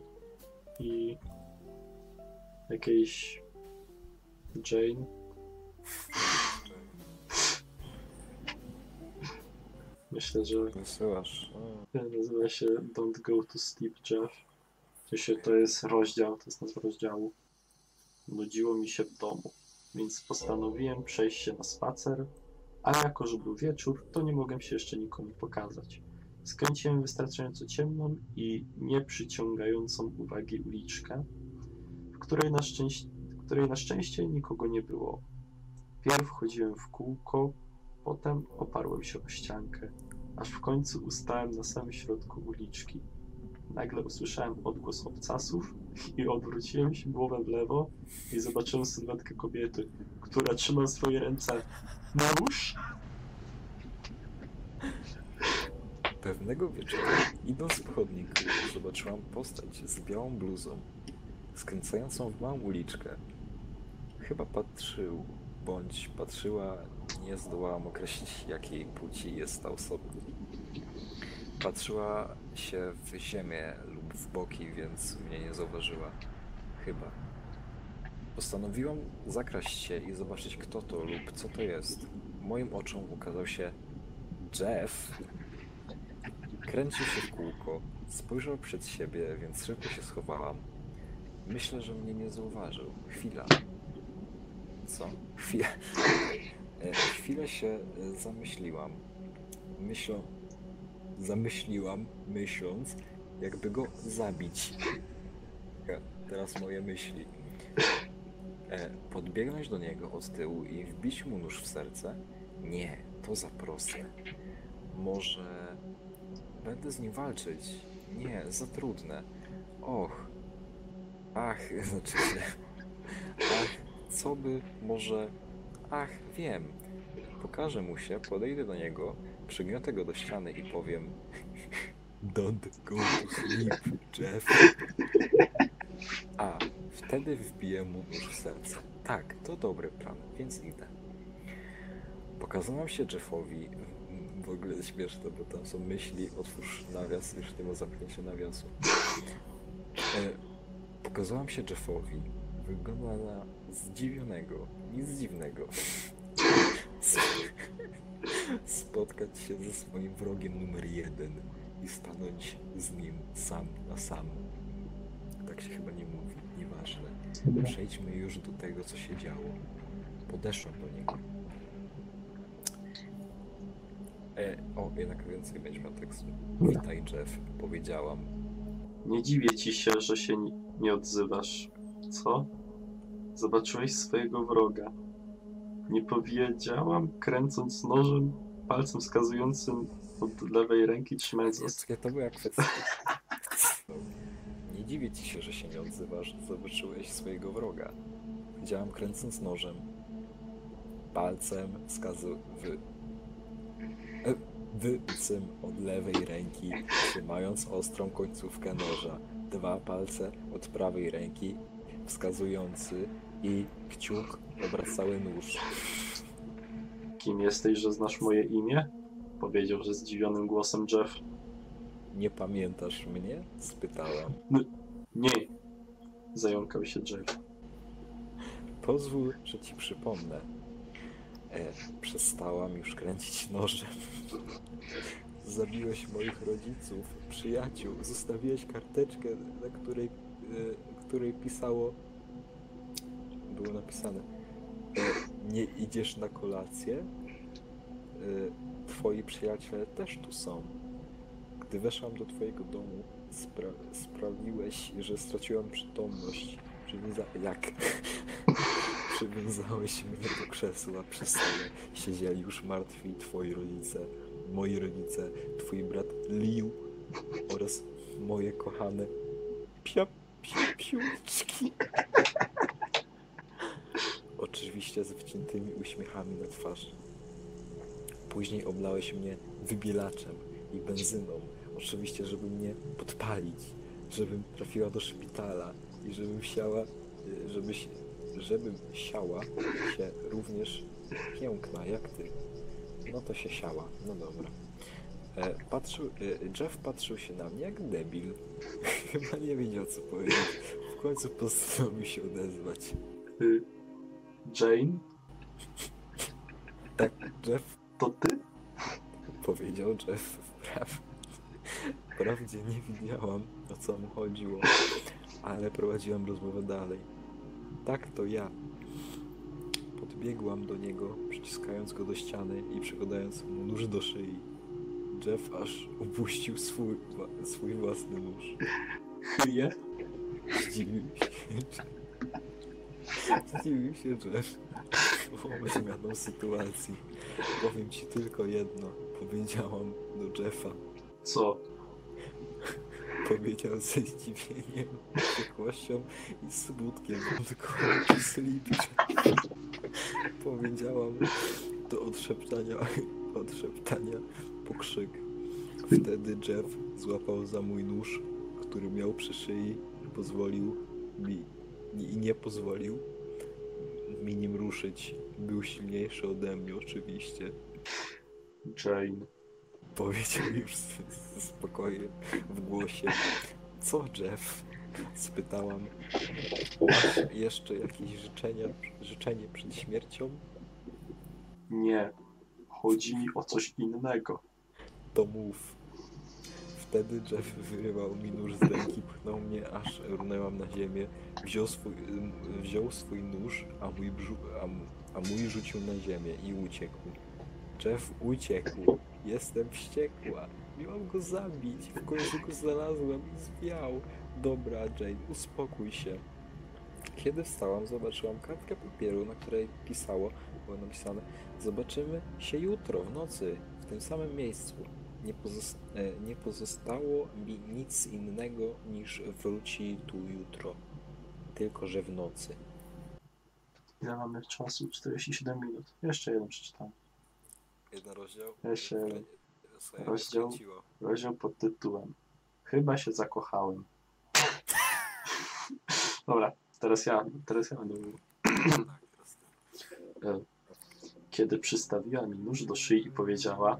i jakiejś Jane. Myślę, że Wysyłasz. Nazywa się Don't Go to Sleep Jeff. To, się, to jest rozdział, to jest nazwa rozdziału. Nudziło mi się w domu, więc postanowiłem przejść się na spacer, a jako, że był wieczór, to nie mogłem się jeszcze nikomu pokazać. Skręciłem wystarczająco ciemną i nieprzyciągającą uwagi uliczkę, której na, szczęście, której na szczęście nikogo nie było. Pierw chodziłem w kółko, potem oparłem się o ściankę, aż w końcu ustałem na samym środku uliczki. Nagle usłyszałem odgłos obcasów i odwróciłem się głowę w lewo i zobaczyłem sylwetkę kobiety, która trzyma swoje ręce na łóż. Pewnego wieczoru, idąc po chodniku, zobaczyłam postać z białą bluzą, skręcającą w małą uliczkę. Chyba patrzył, bądź patrzyła, nie zdołałam określić, jakiej płci jest ta osoba. Patrzyła się w ziemię lub w boki, więc mnie nie zauważyła. Chyba. Postanowiłam zakraść się i zobaczyć, kto to lub co to jest. Moim oczom ukazał się Jeff, Kręcił się w kółko, spojrzał przed siebie, więc szybko się schowałam. Myślę, że mnie nie zauważył. Chwila. Co? Chwilę. E, Chwilę się e, zamyśliłam. Myślą... Zamyśliłam, myśląc, jakby go zabić. Teraz moje myśli. E, Podbiegnąć do niego od tyłu i wbić mu nóż w serce? Nie, to za proste. Może Będę z nim walczyć. Nie, za trudne. Och. Ach, znaczy się. Ach, co by może. Ach, wiem. Pokażę mu się, podejdę do niego, przygniotę go do ściany i powiem. Don't go to sleep, Jeff. A, wtedy wbiję mu nóż w serce. Tak, to dobry plan, więc idę. Pokazałam się Jeffowi. W ogóle śmieszne, bo tam są myśli, otwórz nawias, już nie ma zamknięcia nawiasu. E, pokazałam się Jeffowi. Wygląda na zdziwionego. Nic dziwnego. Sp- Spotkać się ze swoim wrogiem numer jeden i stanąć z nim sam na sam. Tak się chyba nie mówi, nieważne. Przejdźmy już do tego, co się działo. Podeszłam do niego. E, o, jednak więcej będzie miał tekstu. Witaj, Jeff, powiedziałam. Nie dziwię ci się, że się ni- nie odzywasz. Co? Zobaczyłeś swojego wroga. Nie powiedziałam, kręcąc nożem, palcem wskazującym od lewej ręki, trzymając ostro. Czekaj, to była kwestia. Nie dziwię ci się, że się nie odzywasz. Zobaczyłeś swojego wroga. Widziałam kręcąc nożem. Palcem wskazu... e, od lewej ręki, trzymając ostrą końcówkę noża. Dwa palce od prawej ręki, wskazujący i kciuk obracały nóż. Kim jesteś, że znasz moje imię? Powiedział, że zdziwionym głosem Jeff. Nie pamiętasz mnie? spytałam. Nie! Zająkał się Jeff. Pozwól, że ci przypomnę. E, przestałam już kręcić nożem. Zabiłeś moich rodziców, przyjaciół, zostawiłeś karteczkę, na której, e, której pisało. Było napisane. E, nie idziesz na kolację? E, twoi przyjaciele też tu są. Gdy weszłam do twojego domu, spra- sprawiłeś, że straciłam przytomność. Przywiąza- jak? Przywiązałeś mnie do krzesła przy stole. Siedzieli już martwi twoi rodzice, moi rodzice, twój brat Liu oraz moje kochane pia, pia, piłeczki. Oczywiście z wciętymi uśmiechami na twarzy. Później oblałeś mnie wybielaczem i benzyną. Oczywiście, żeby mnie podpalić, żebym trafiła do szpitala i żebym siała, żeby, żebym siała się również piękna jak ty. No to się siała, no dobra. E, patrzył, e, Jeff patrzył się na mnie jak debil. Chyba nie wiedział co powiedzieć. W końcu postanowił się odezwać. Y, Jane? Tak, Jeff To ty? powiedział Jeff wprawdzie. Wprawdzie nie wiedziałam o co mu chodziło, ale prowadziłam rozmowę dalej. Tak, to ja. Podbiegłam do niego, przyciskając go do ściany i przykładając mu nóż do szyi. Jeff aż upuścił swój, swój własny nóż. Chryje? Zdziwił się. Zdziwił się Jeff wobec zmianą sytuacji. Powiem ci tylko jedno. Powiedziałam do Jeffa. Co? Powiedział ze zdziwieniem, wściekłością i smutkiem wątkowo Sleepy. Powiedziałam do odszeptania, odszeptania po krzyk. Wtedy Jeff złapał za mój nóż, który miał przy szyi i pozwolił mi i nie pozwolił mi nim ruszyć. Był silniejszy ode mnie oczywiście. Jane. Powiedział już z, z spokojem w głosie. Co, Jeff? Spytałam. Masz jeszcze jakieś życzenia, życzenie przed śmiercią? Nie. Chodzi mi o coś innego. To mów. Wtedy Jeff wyrywał mi nóż z ręki, pchnął mnie, aż runęłam na ziemię. Wziął swój, wziął swój nóż, a mój, brzu, a, a mój rzucił na ziemię i uciekł. Jeff uciekł. Jestem wściekła. Miałam go zabić. W końcu go znalazłem i zwiał. Dobra, Jane, uspokój się. Kiedy wstałam, zobaczyłam kartkę papieru, na której pisało, było napisane Zobaczymy się jutro w nocy, w tym samym miejscu. Nie, e, nie pozostało mi nic innego niż wróci tu jutro. Tylko, że w nocy. Ile mamy czasu? 47 minut. Jeszcze jeden przeczytam. Jeden rozdział. Jeszcze jeden. Rozdział. Rozdział pod tytułem Chyba się zakochałem. Dobra, teraz ja, teraz ja będę mówił. Tak. Kiedy przystawiła mi nóż do szyi i powiedziała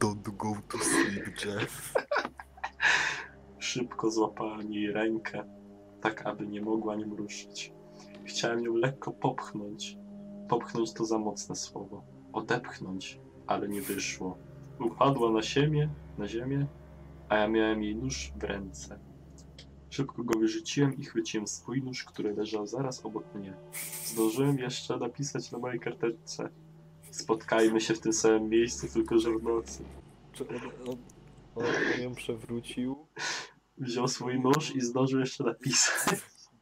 Don't go to sleep, Jeff. Szybko złapałem jej rękę, tak aby nie mogła nią ruszyć. Chciałem ją lekko popchnąć. Popchnąć to za mocne słowo. Odepchnąć, ale nie wyszło. Upadła na ziemię, na ziemię, a ja miałem jej nóż w ręce. Szybko go wyrzuciłem i chwyciłem swój nóż, który leżał zaraz obok mnie. Zdążyłem jeszcze napisać na mojej karteczce. Spotkajmy się w tym samym miejscu, tylko że w nocy. Czy on, on, on, ją przewrócił wziął swój nóż i zdążył jeszcze napisać.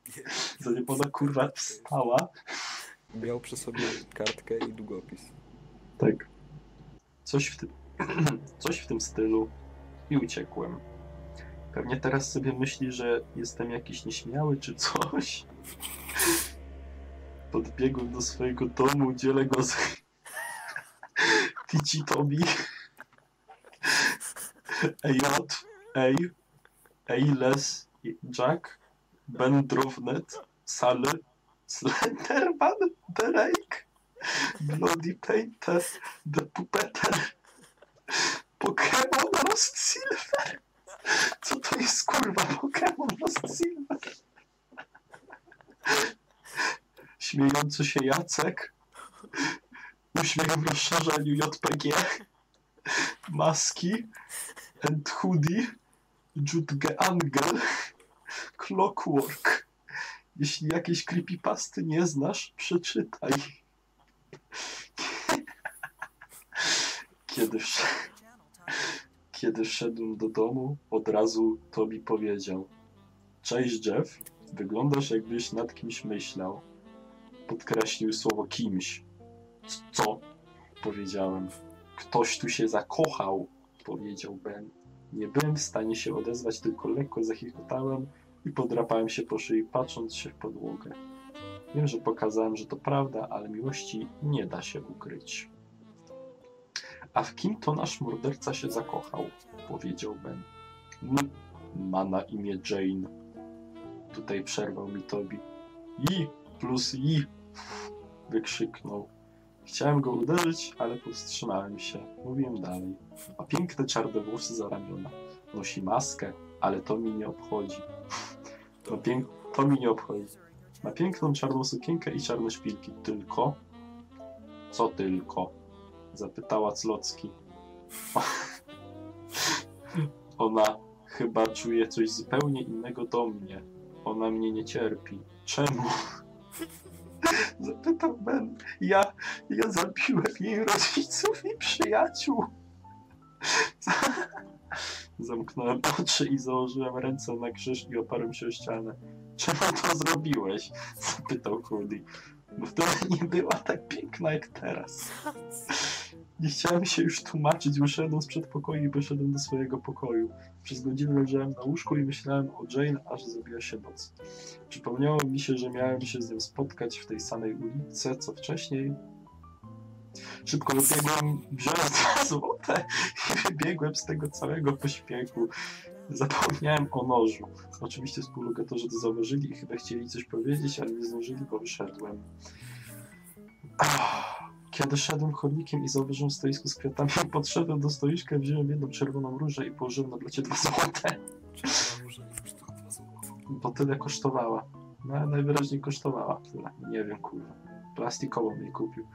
Zanim ona kurwa wstała. Miał przy sobie kartkę i długopis. Tak. Coś w tym, coś w tym stylu i uciekłem. Pewnie teraz sobie myśli, że jestem jakiś nieśmiały czy coś. Podbiegłem do swojego domu, dzielę go z Tici Tobi. EJ, Ej, Ejles, Jack, Ben Drownet, Sally, Slenderman, Drake, Bloody Painter, The Puppeter, Pokémon Lost Silver. Co to jest kurwa Pokémon Lost Silver? Śmiejący się Jacek. Uśmiech w rozszerzeniu JPG. Maski. And Hoodie. Jutge Angel. Clockwork. Jeśli jakieś creepypasty nie znasz, przeczytaj. Kiedy, wsz- kiedy wszedłem do domu, od razu Tobi powiedział Cześć Jeff, wyglądasz jakbyś nad kimś myślał. Podkreślił słowo kimś. "C- Co? Powiedziałem. Ktoś tu się zakochał, powiedział Ben. Nie byłem w stanie się odezwać, tylko lekko zachichotałem i podrapałem się po szyi, patrząc się w podłogę. Wiem, że pokazałem, że to prawda, ale miłości nie da się ukryć. A w kim to nasz morderca się zakochał? Powiedział Ben. M- ma na imię Jane. Tutaj przerwał mi Tobi. I plus i! Wykrzyknął. Chciałem go uderzyć, ale powstrzymałem się. Mówiłem dalej. Ma piękne czarne włosy za ramiona. Nosi maskę, ale to mi nie obchodzi. To, pięk... to mi nie obchodzi. Ma piękną czarną sukienkę i czarne szpilki. Tylko? Co tylko? Zapytała Clocki. Ona chyba czuje coś zupełnie innego do mnie. Ona mnie nie cierpi. Czemu? Zapytał Ben. Ja, ja zabiłem jej rodziców i przyjaciół. Zamknąłem oczy i założyłem ręce na krzyż i oparłem się o ścianę. Czemu to zrobiłeś? Zapytał Cody. Wtedy nie była tak piękna jak teraz. Nie chciałem się już tłumaczyć, wyszedłem z przedpokoju i wyszedłem do swojego pokoju. Przez godzinę leżałem na łóżku i myślałem o Jane, aż zrobiła się noc. Przypomniało mi się, że miałem się z nią spotkać w tej samej ulicy, co wcześniej. Szybko wybiegłem, wziąłem dwa złote i wybiegłem z tego całego pośpiechu. Zapomniałem o nożu. Oczywiście współlokatorzy to zauważyli i chyba chcieli coś powiedzieć, ale nie zdążyli, bo wyszedłem. Ah. Kiedy szedłem chodnikiem i zauważyłem stoisko z kwiatami, podszedłem do stoiska, wziąłem jedną czerwoną różę i położyłem na blacie dwa złote, bo tyle kosztowała. No, najwyraźniej kosztowała tyle. Nie wiem, kurwa. Plastikową mi kupił.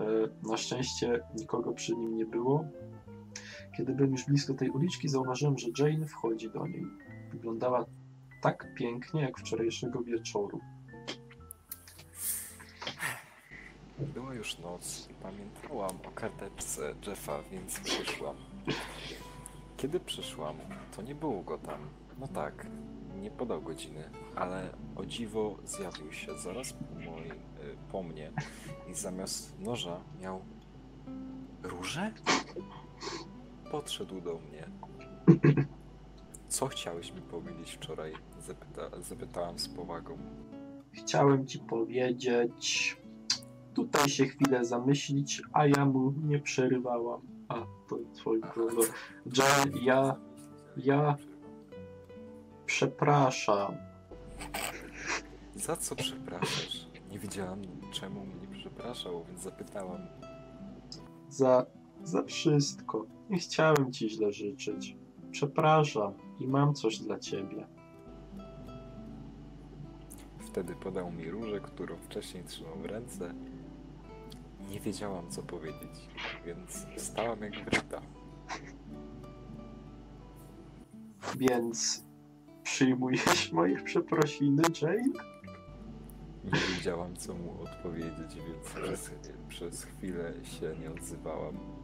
E, na szczęście nikogo przy nim nie było. Kiedy byłem już blisko tej uliczki, zauważyłem, że Jane wchodzi do niej. Wyglądała tak pięknie, jak wczorajszego wieczoru. Była już noc i pamiętałam o karteczce Jeffa, więc przyszłam. Kiedy przyszłam, to nie było go tam. No tak, nie podał godziny, ale o dziwo zjawił się zaraz po, moim, y, po mnie i zamiast noża miał róże? Podszedł do mnie. Co chciałeś mi powiedzieć wczoraj? Zapyta, zapytałam z powagą. Chciałem ci powiedzieć. Tutaj się chwilę zamyślić, a ja mu nie przerywałam. A, to twój problem. Jane, ja, ja przepraszam. Za co przepraszasz? Nie wiedziałam, czemu mnie przepraszał, więc zapytałam. Za, za wszystko. Nie chciałem ci źle życzyć. Przepraszam i mam coś dla ciebie. Wtedy podał mi różę, którą wcześniej trzymał w ręce. Nie wiedziałam, co powiedzieć, więc stałam jak wryta. Więc przyjmujesz moje przeprosiny, Jane? Nie wiedziałam, co mu odpowiedzieć, więc przez, przez chwilę się nie odzywałam.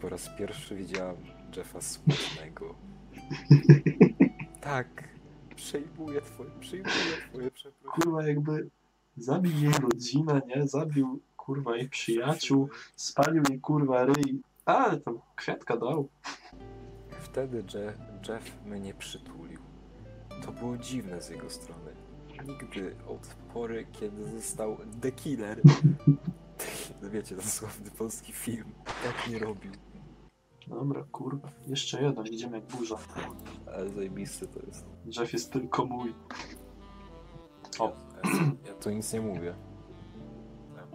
Po raz pierwszy widziałam Jeffa smutnego. Tak, przejmuję twoje, przejmuję twoje przeprosiny. Kurwa, jakby zabił jej rodzinę, nie? Zabił, kurwa, jej przyjaciół, spalił jej, kurwa, ryj. Ale tam kwiatka dał. Wtedy Jeff, Jeff mnie przytulił. To było dziwne z jego strony. Nigdy od pory, kiedy został The Killer, wiecie, dosłowny polski film, tak nie robił. Dobra, kurwa. Jeszcze jeden, idziemy jak burza. Ale zajebisty to jest. Jeff jest tylko mój. O. Ja, tu nic nie mówię.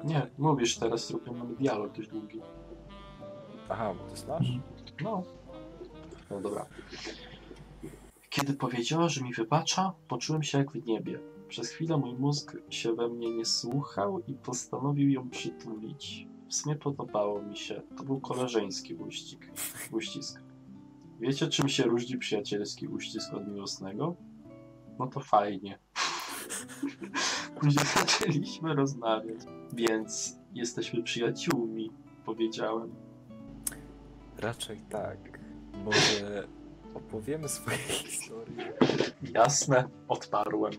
Nie, mówisz teraz, tylko mamy dialog dość długi. Aha, bo to jest nasz? No. No dobra. Kiedy powiedziała, że mi wybacza, poczułem się jak w niebie. Przez chwilę mój mózg się we mnie nie słuchał i postanowił ją przytulić. W sumie podobało mi się. To był koleżeński uścisk. uścisk. Wiecie, czym się różni przyjacielski uścisk od miłosnego? No to fajnie. Później zaczęliśmy rozmawiać. Więc jesteśmy przyjaciółmi, powiedziałem. Raczej tak. Może opowiemy swoje historie. Jasne, odparłem.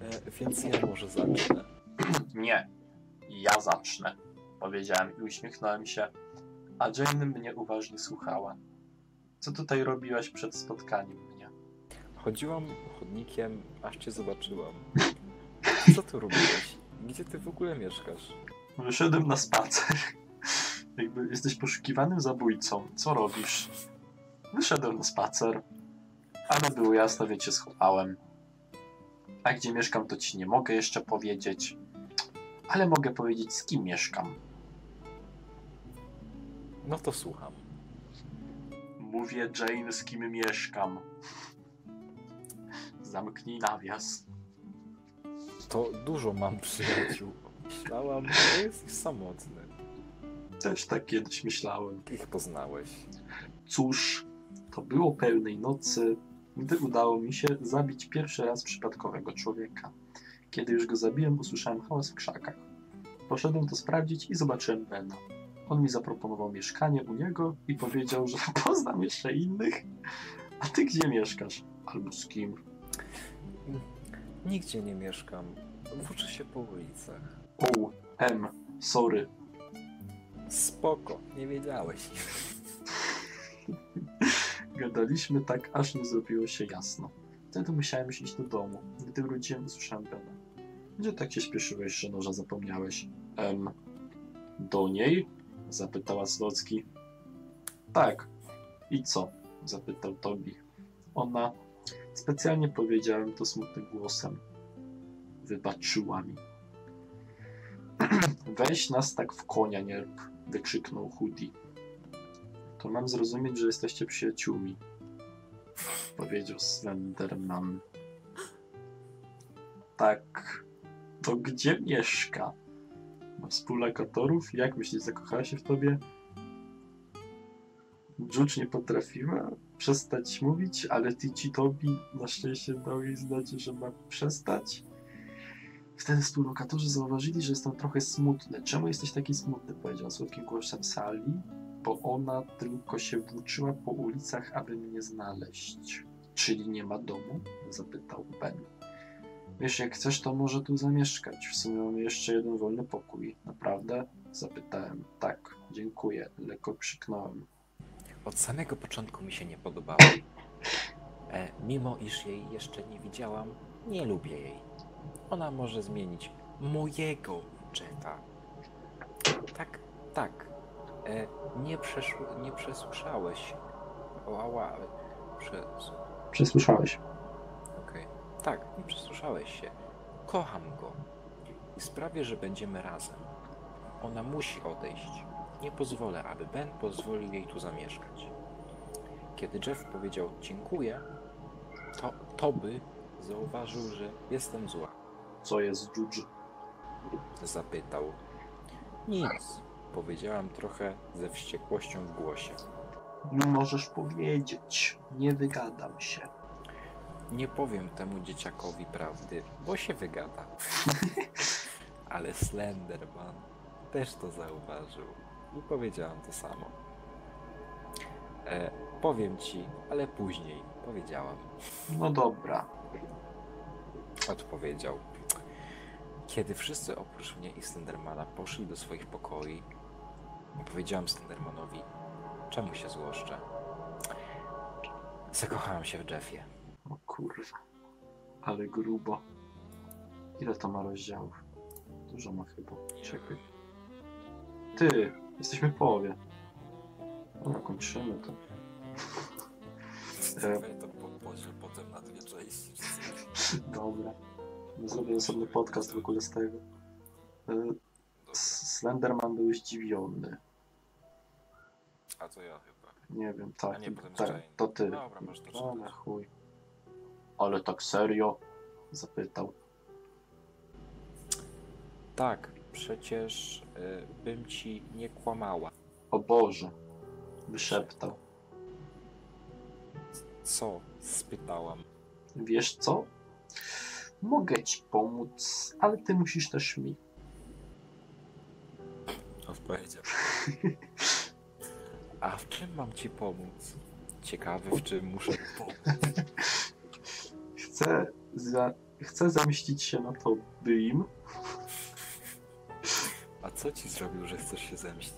E, więc ja może zacznę. Nie, ja zacznę, powiedziałem i uśmiechnąłem się, a Jane mnie uważnie słuchała. Co tutaj robiłaś przed spotkaniem mnie? Chodziłam chodnikiem, aż cię zobaczyłam. Co tu robiłeś? Gdzie ty w ogóle mieszkasz? Wyszedłem na spacer. Jakby jesteś poszukiwanym zabójcą. Co robisz? Wyszedłem na spacer. Ale było jasno, więc się schowałem. A gdzie mieszkam, to ci nie mogę jeszcze powiedzieć. Ale mogę powiedzieć, z kim mieszkam. No to słucham. Mówię Jane, z kim mieszkam. Zamknij nawias. To dużo mam przyjaciół. Myślałam, że jesteś samotny. Też tak kiedyś myślałem. Ich poznałeś. Cóż, to było pełnej nocy, gdy udało mi się zabić pierwszy raz przypadkowego człowieka. Kiedy już go zabiłem, usłyszałem hałas w krzakach. Poszedłem to sprawdzić i zobaczyłem Bena. On mi zaproponował mieszkanie u niego i powiedział, że poznam jeszcze innych. A ty gdzie mieszkasz? Albo z kim? Nigdzie nie mieszkam. Włóczę się po ulicach. O, M, sorry. Spoko, nie wiedziałeś. Gadaliśmy tak, aż nie zrobiło się jasno. Wtedy musiałem iść do domu. Gdy wróciłem, usłyszałem Bena. Gdzie tak się śpieszyłeś, że noża zapomniałeś? Em, do niej? Zapytała Zlocki. Tak. I co? Zapytał Tobi. Ona... Specjalnie powiedziałem to smutnym głosem. Wybaczyła mi. Weź nas tak w konia nie rób, wykrzyknął Hoodie. To mam zrozumieć, że jesteście przyjaciółmi. Powiedział Slenderman. Tak. To gdzie mieszka? Współlokatorów? Jak myślisz, zakochała się w tobie? Dżucz nie potrafiła przestać mówić, ale Tici Tobi na szczęście dał jej znać, że ma przestać. Wtedy współlokatorzy zauważyli, że jestem trochę smutny. Czemu jesteś taki smutny? Powiedział słodkim głosem Sally bo ona tylko się włóczyła po ulicach, aby mnie znaleźć. Czyli nie ma domu? zapytał Ben. Wiesz, jak chcesz, to może tu zamieszkać. W sumie mamy jeszcze jeden wolny pokój. Naprawdę? Zapytałem. Tak, dziękuję. Lekko krzyknąłem. Od samego początku mi się nie podobała. E, mimo iż jej jeszcze nie widziałam, nie lubię jej. Ona może zmienić mojego Jetta. Tak, tak. E, nie, przeszło, nie przesłyszałeś. Ała, przez... Przesłyszałeś. Tak, nie przesłyszałeś się. Kocham go. I sprawię, że będziemy razem. Ona musi odejść. Nie pozwolę, aby Ben pozwolił jej tu zamieszkać. Kiedy Jeff powiedział dziękuję, to Toby zauważył, że jestem zła. Co jest Judge? Zapytał. Nic. Powiedziałam trochę ze wściekłością w głosie. Nie możesz powiedzieć. Nie wygadam się. Nie powiem temu dzieciakowi prawdy, bo się wygada. Ale Slenderman też to zauważył i powiedziałam to samo. E, Powiem ci, ale później, powiedziałam. No dobra. Odpowiedział. Kiedy wszyscy oprócz mnie i Slendermana poszli do swoich pokoi, powiedziałam Slendermanowi, czemu się złoszczę. Zakochałem się w Jeffie. Kurwa. Ale grubo. Ile to ma rozdziałów? Dużo ma chyba. Czekaj. Ty, jesteśmy w połowie. Dobra, kończymy to. To podziel potem na dwie części. Dobra. Zrobię osobny podcast w ogóle z tego. E, Slenderman był zdziwiony. A to ja chyba. Nie wiem, tak. A nie, potem tak to ty. Dobra, masz to No na chuj. Ale tak serio? Zapytał. Tak, przecież y, bym ci nie kłamała. O Boże. Wyszeptał. Co? spytałam. Wiesz co? Mogę ci pomóc, ale ty musisz też mi. Odpowiedział. A w czym mam ci pomóc? Ciekawy, w czym muszę pomóc. Chcę, za, chcę zamieścić się na to im. A co ci zrobił, że chcesz się zemścić?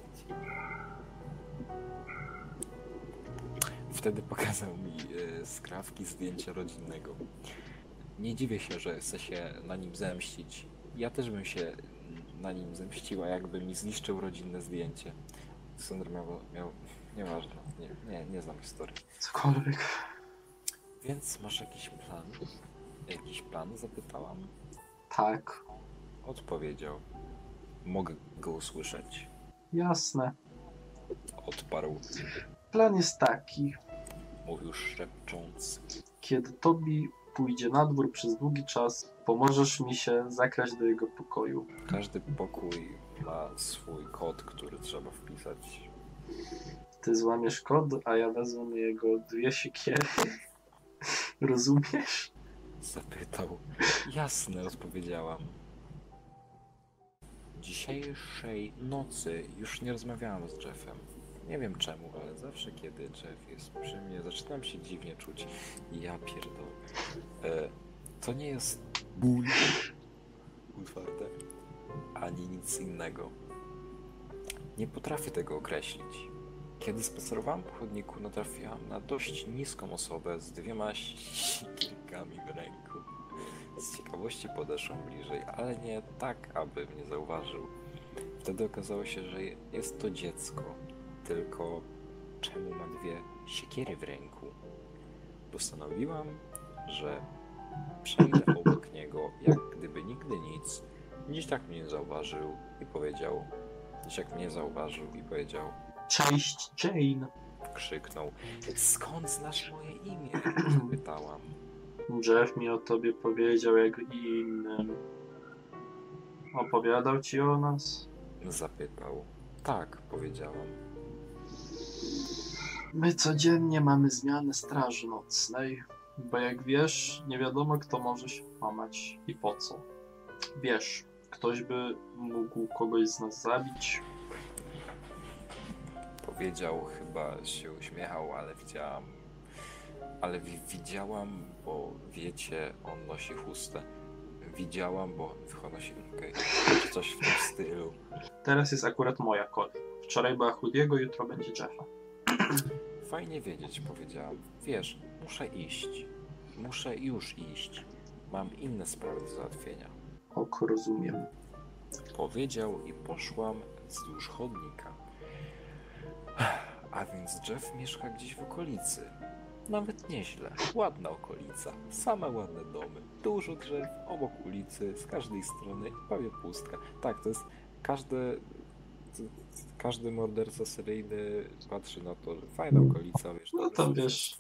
Wtedy pokazał mi e, skrawki zdjęcia rodzinnego. Nie dziwię się, że chce się na nim zemścić. Ja też bym się na nim zemściła, jakby mi zniszczył rodzinne zdjęcie. Sandra miał... miał nieważne, nie, nie, nie znam historii. Cokolwiek. Więc masz jakiś plan? Jakiś plan? Zapytałam. Tak, Odpowiedział. Mogę go usłyszeć. jasne. Odparł. Plan jest taki. Mówił szepcząc. Kiedy Tobi pójdzie na dwór przez długi czas, pomożesz mi się zakraść do jego pokoju. Każdy pokój ma swój kod, który trzeba wpisać. Ty złamiesz kod, a ja wezmę jego dwie siekiery. Rozumiesz? Zapytał. Jasne, odpowiedziałam. Dzisiejszej nocy już nie rozmawiałam z Jeffem. Nie wiem czemu, ale zawsze kiedy Jeff jest przy mnie, zaczynam się dziwnie czuć. Ja pierdolę. E, to nie jest ból utwarte, ani nic innego. Nie potrafię tego określić. Kiedy spacerowałam po chodniku, natrafiłam na dość niską osobę z dwiema sikierkami w ręku. Z ciekawości podeszłam bliżej, ale nie tak, aby mnie zauważył. Wtedy okazało się, że jest to dziecko, tylko czemu ma dwie siekiery w ręku? Postanowiłam, że przejdę obok niego, jak gdyby nigdy nic. Dziś tak mnie zauważył i powiedział, dziś jak mnie zauważył i powiedział, Cześć, Jane. krzyknął, skąd znasz moje imię? Pytałam. Jeff mi o tobie powiedział jak i innym. Opowiadał ci o nas? Zapytał. Tak, powiedziałam. My codziennie mamy zmianę straży nocnej, bo jak wiesz, nie wiadomo kto może się włamać i po co. Wiesz, ktoś by mógł kogoś z nas zabić. Powiedział, chyba się uśmiechał, ale widziałam. Ale wi- widziałam, bo wiecie, on nosi chustę. Widziałam, bo nosi. czy coś w tym stylu. Teraz jest akurat moja kolej. Wczoraj była Chudiego, jutro będzie Jeffa. Fajnie wiedzieć, powiedziałam. Wiesz, muszę iść. Muszę już iść. Mam inne sprawy do załatwienia. Ok, rozumiem. Powiedział i poszłam wzdłuż chodnika. A więc Jeff mieszka gdzieś w okolicy. Nawet nieźle. Ładna okolica. Same ładne domy. Dużo drzew, obok ulicy, z każdej strony i prawie pustka. Tak, to jest każdy... Każdy morderca seryjny patrzy na to, że fajna okolica, wiesz, No tam, wiesz.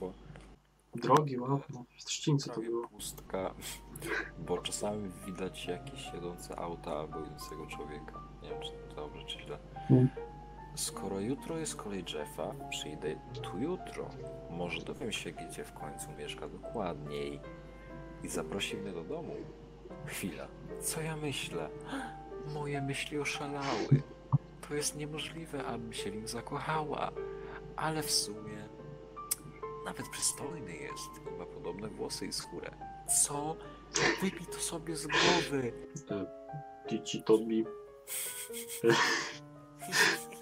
Drogi, ładne. W Trzcińcu to Prawie było. pustka, bo czasami widać jakieś jadące auta albo idącego człowieka. Nie wiem, czy to dobrze, czy źle. Mm. Skoro jutro jest kolej Jeffa, przyjdę tu jutro. Może dowiem się, gdzie w końcu mieszka dokładniej i zaprosi mnie do domu. Chwila, co ja myślę? Moje myśli oszalały. To jest niemożliwe, abym się w nim zakochała. Ale w sumie Nawet przystojny jest. Ma podobne włosy i skórę. Co? Wypij to sobie z głowy. Dzieci to mi.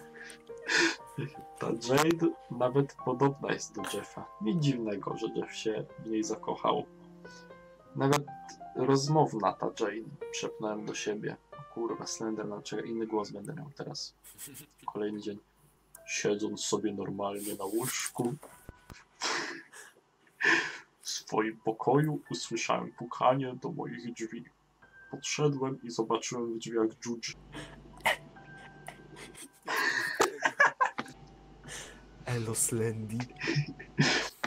Ta Jade nawet podobna jest do Jeffa. Nic dziwnego, że Jeff się w niej zakochał. Nawet rozmowna ta Jade. Szepnąłem do siebie. Kurwa, Slenderman, czekaj, inny głos będę miał teraz. Kolejny dzień. Siedząc sobie normalnie na łóżku, w swoim pokoju usłyszałem pukanie do moich drzwi. Podszedłem i zobaczyłem w drzwiach Juge. Elo Slendy.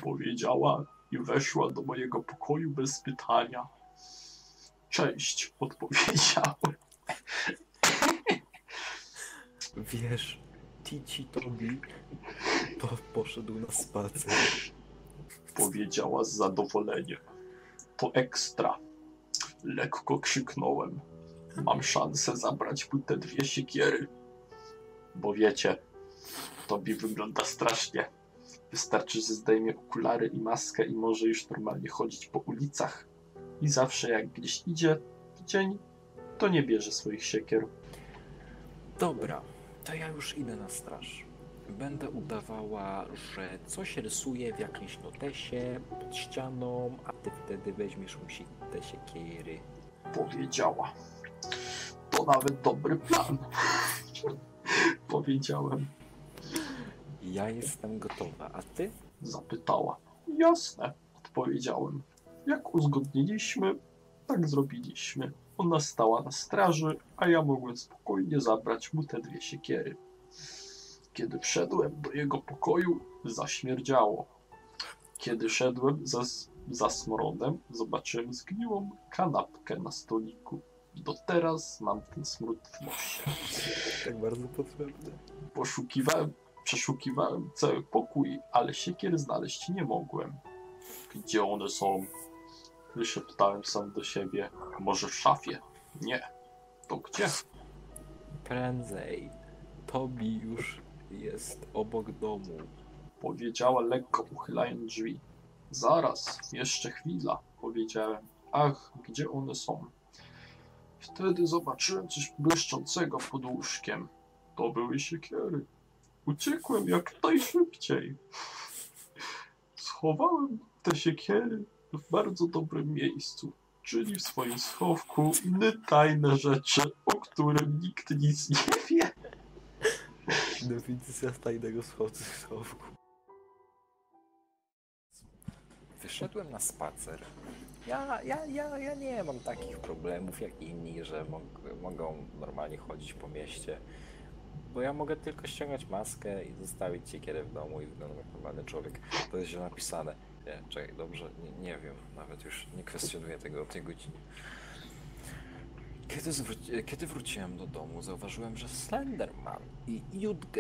Powiedziała i weszła do mojego pokoju bez pytania. Cześć, odpowiedziałem. Wiesz, Tici Tobi po, poszedł na spacer. Powiedziała z zadowoleniem. To ekstra. Lekko krzyknąłem. Mam szansę zabrać mu te dwie siekiery. Bo wiecie, Tobi wygląda strasznie. Wystarczy, że zdejmie okulary i maskę i może już normalnie chodzić po ulicach. I zawsze jak gdzieś idzie w dzień, to nie bierze swoich siekier. Dobra, to ja już idę na straż. Będę udawała, że coś rysuję w jakimś notesie pod ścianą, a ty wtedy weźmiesz mu si- te siekiery. Powiedziała. To nawet dobry plan. Powiedziałem. Ja jestem gotowa, a ty? Zapytała. Jasne, odpowiedziałem. Jak uzgodniliśmy, tak zrobiliśmy. Ona stała na straży, a ja mogłem spokojnie zabrać mu te dwie siekiery. Kiedy wszedłem do jego pokoju, zaśmierdziało. Kiedy szedłem za, za smrodem, zobaczyłem zgniłą kanapkę na stoliku. Do teraz mam ten smród w nosie. Tak bardzo potrzebny. Poszukiwałem, przeszukiwałem cały pokój, ale siekier znaleźć nie mogłem. Gdzie one są? Wyszeptałem sam do siebie. Może w szafie? Nie. To gdzie? Prędzej. Tobi już jest obok domu. Powiedziała lekko uchylając drzwi. Zaraz, jeszcze chwila, powiedziałem. Ach, gdzie one są? Wtedy zobaczyłem coś błyszczącego pod łóżkiem. To były siekiery. Uciekłem jak najszybciej. Schowałem te siekiery w bardzo dobrym miejscu, czyli w swoim schowku inne tajne rzeczy, o którym nikt nic nie wie. Definicja tajnego schowku. Wyszedłem na spacer. Ja, ja, ja, ja nie mam takich problemów jak inni, że mog, mogą normalnie chodzić po mieście. Bo ja mogę tylko ściągnąć maskę i zostawić siekierę w domu i wyglądam jak normalny człowiek. To jest źle napisane. Nie, czekaj, dobrze, nie, nie wiem. Nawet już nie kwestionuję tego o tej godzinie. Kiedy, zwróci, kiedy wróciłem do domu, zauważyłem, że Slenderman i Judge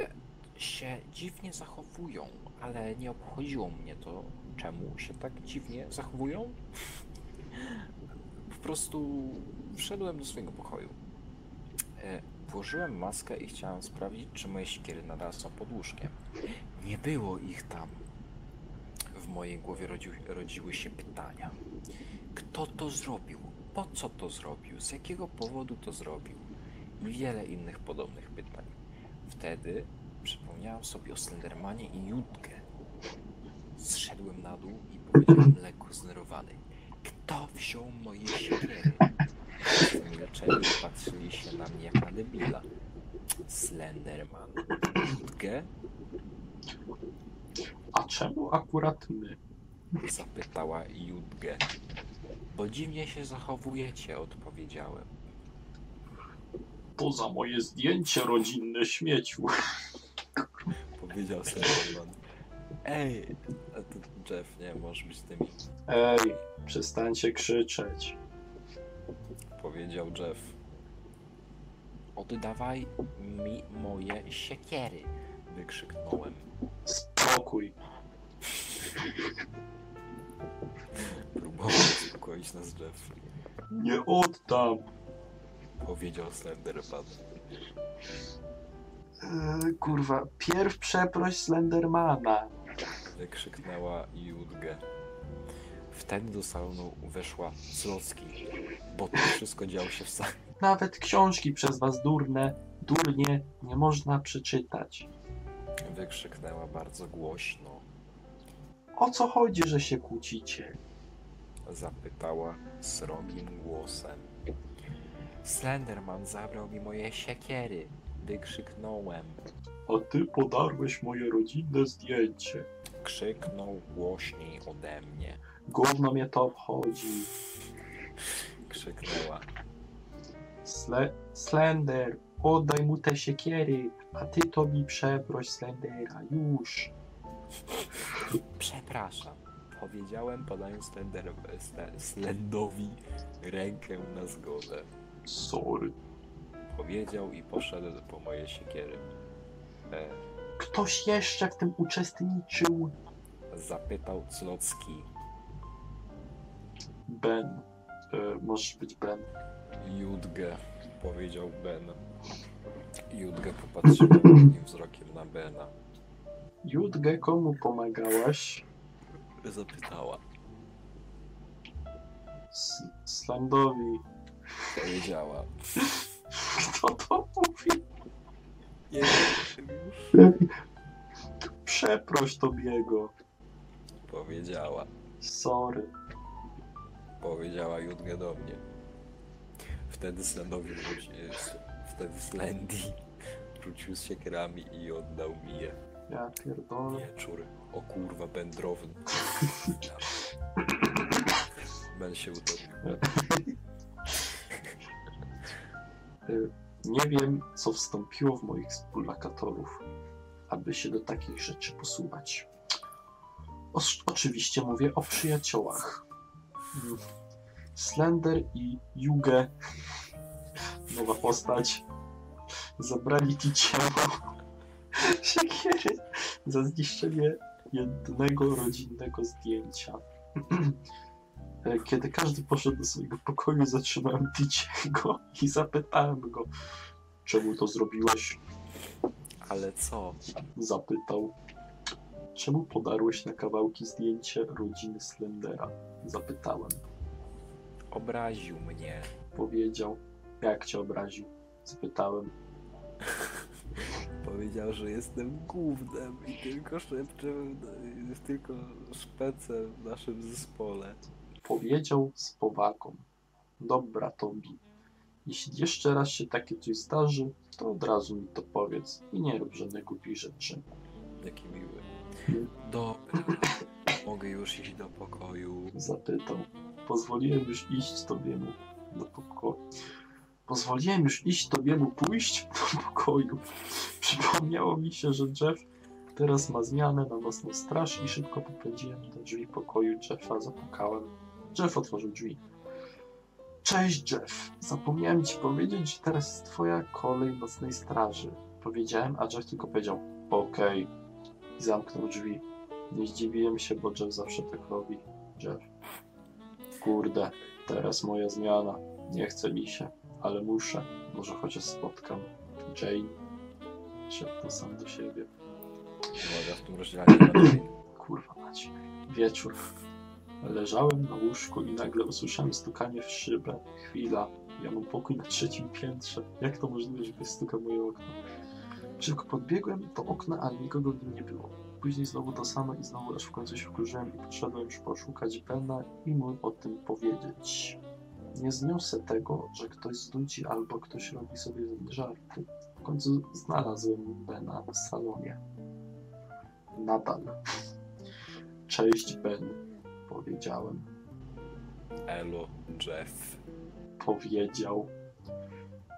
się dziwnie zachowują, ale nie obchodziło mnie to, czemu się tak dziwnie zachowują. Po prostu wszedłem do swojego pokoju. Włożyłem maskę i chciałem sprawdzić, czy moje siekiery nadal są pod łóżkiem. Nie było ich tam. W mojej głowie rodził, rodziły się pytania. Kto to zrobił? Po co to zrobił? Z jakiego powodu to zrobił? I wiele innych podobnych pytań. Wtedy przypomniałem sobie o Slendermanie i Jutkę. Zszedłem na dół i powiedziałem lekko znerwowany. Kto wziął moje siekiery? Wszyscy milczeli i patrzyli się na mnie jak na debila. Slenderman. Jutkę? A czemu akurat my? Zapytała Jutkę. Bo dziwnie się zachowujecie, odpowiedziałem. To za moje zdjęcie rodzinne śmieciu. Powiedział Slenderman. Ej, a to Jeff, nie, możesz być tymi. Ej, przestańcie krzyczeć. Powiedział Jeff. Oddawaj mi moje siekiery, wykrzyknąłem. Spokój. Próbował uspokoić nas Jeff. Nie oddam. Powiedział Slenderman. Eee, kurwa, pierw przeproś Slendermana. Wykrzyknęła Judgę. Wtedy do salonu weszła Zlocki, bo to wszystko działo się w sali. Nawet książki przez was durne, durnie nie można przeczytać. Wykrzyknęła bardzo głośno. O co chodzi, że się kłócicie? Zapytała srogim głosem. Slenderman zabrał mi moje siekiery. Wykrzyknąłem. A ty podarłeś moje rodzinne zdjęcie. Krzyknął głośniej ode mnie. Gówno mnie to obchodzi. Krzyknęła. Sle Slender, oddaj mu te siekiery, a ty to mi przeproś Slendera, już. Przepraszam. Powiedziałem podając Slender, Sle- Slendowi rękę na zgodę. Sorry. Powiedział i poszedł po moje siekiery. E, Ktoś jeszcze w tym uczestniczył? zapytał Clocki. Ben. E, możesz być Ben. Judgę, powiedział Ben. Judgę popatrzyła drugim wzrokiem na Bena. Judge, komu pomagałaś? Zapytała. S Slandowi. Powiedziała. Kto to mówi? Nie wiem. Przeproś Tobiego. Powiedziała. Sorry. Powiedziała Judgę do mnie. Wtedy Slendowi wróci, wtedy Slendy wrócił z siekierami i oddał mi je. Ja pierdolę. Wieczór. O kurwa, Ben drowny. Ben się utopił. Y, Nie wiem, co wstąpiło w moich współlokatorów, aby się do takich rzeczy posuwać. O, oczywiście mówię o przyjaciołach. Slender i Yuge, nowa postać, zabrali ci ciało siekiery za zniszczenie jednego rodzinnego zdjęcia. Kiedy każdy poszedł do swojego pokoju, zatrzymałem Ticiego i zapytałem go, czemu to zrobiłeś? Ale co? Zapytał. Czemu podarłeś na kawałki zdjęcie rodziny Slendera? Zapytałem. Obraził mnie. Powiedział. Jak cię obraził? Zapytałem. Powiedział, że jestem głównym i tylko szepczem, tylko szpecem w naszym zespole. Powiedział z powagą. Dobra, Tobi. Jeśli jeszcze raz się takie coś zdarzy, to od razu mi to powiedz i nie rób żadnych głupich rzeczy. Jaki miły. Dobra. Mogę już iść do pokoju. Zapytał. Pozwoliłem już iść Tobiemu do pokoju. Pozwoliłem już iść Tobiemu pójść do pokoju. Przypomniało mi się, że Jeff teraz ma zmianę na nocną straż i szybko popędziłem do drzwi pokoju Jeffa. Zapukałem. Jeff otworzył drzwi. Cześć Jeff. Zapomniałem ci powiedzieć, że teraz jest twoja kolej nocnej straży. Powiedziałem, a Jeff tylko powiedział okej. I zamknął drzwi. Nie zdziwiłem się, bo Jeff zawsze tak robi. Jeff. Kurde, teraz moja zmiana. Nie chce mi się, ale muszę. Może chociaż spotkam Jane. Szepnął sam do siebie. Uwaga, w tym rozdziale. Kurwa macie. Wieczór. Leżałem na łóżku i nagle usłyszałem stukanie w szybę. Chwila. Ja mam pokój na trzecim piętrze. Jak to możliwe, że ktoś stuka moje okno? Szybko podbiegłem do okna, ale nikogo w nim nie było. Później znowu to samo i znowu aż w końcu się wkurzyłem i poszedłem już poszukać Bena i mu o tym powiedzieć. Nie zniosę tego, że ktoś znudzi albo ktoś robi sobie żarty. W końcu znalazłem Bena w salonie. Nadal. Cześć Ben, powiedziałem. Elo, Jeff. Powiedział.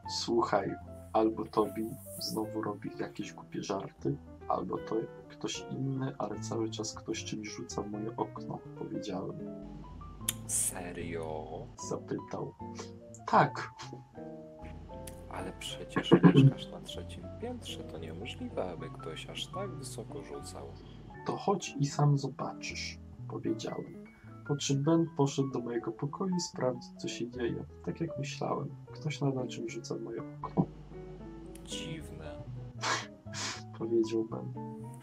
Słuchaj, albo Tobi znowu robi jakieś głupie żarty, albo to ktoś inny, ale cały czas ktoś czymś rzuca w moje okno, powiedziałem. Serio? Zapytał. Tak, Ale przecież mieszkasz na trzecim piętrze. To niemożliwe, aby ktoś aż tak wysoko rzucał. to chodź i sam zobaczysz, powiedziałem. Po czym Ben poszedł do mojego pokoju i sprawdzić, co się dzieje. Tak jak myślałem, ktoś nadal czymś rzuca w moje okno. Dziwne. powiedział Ben.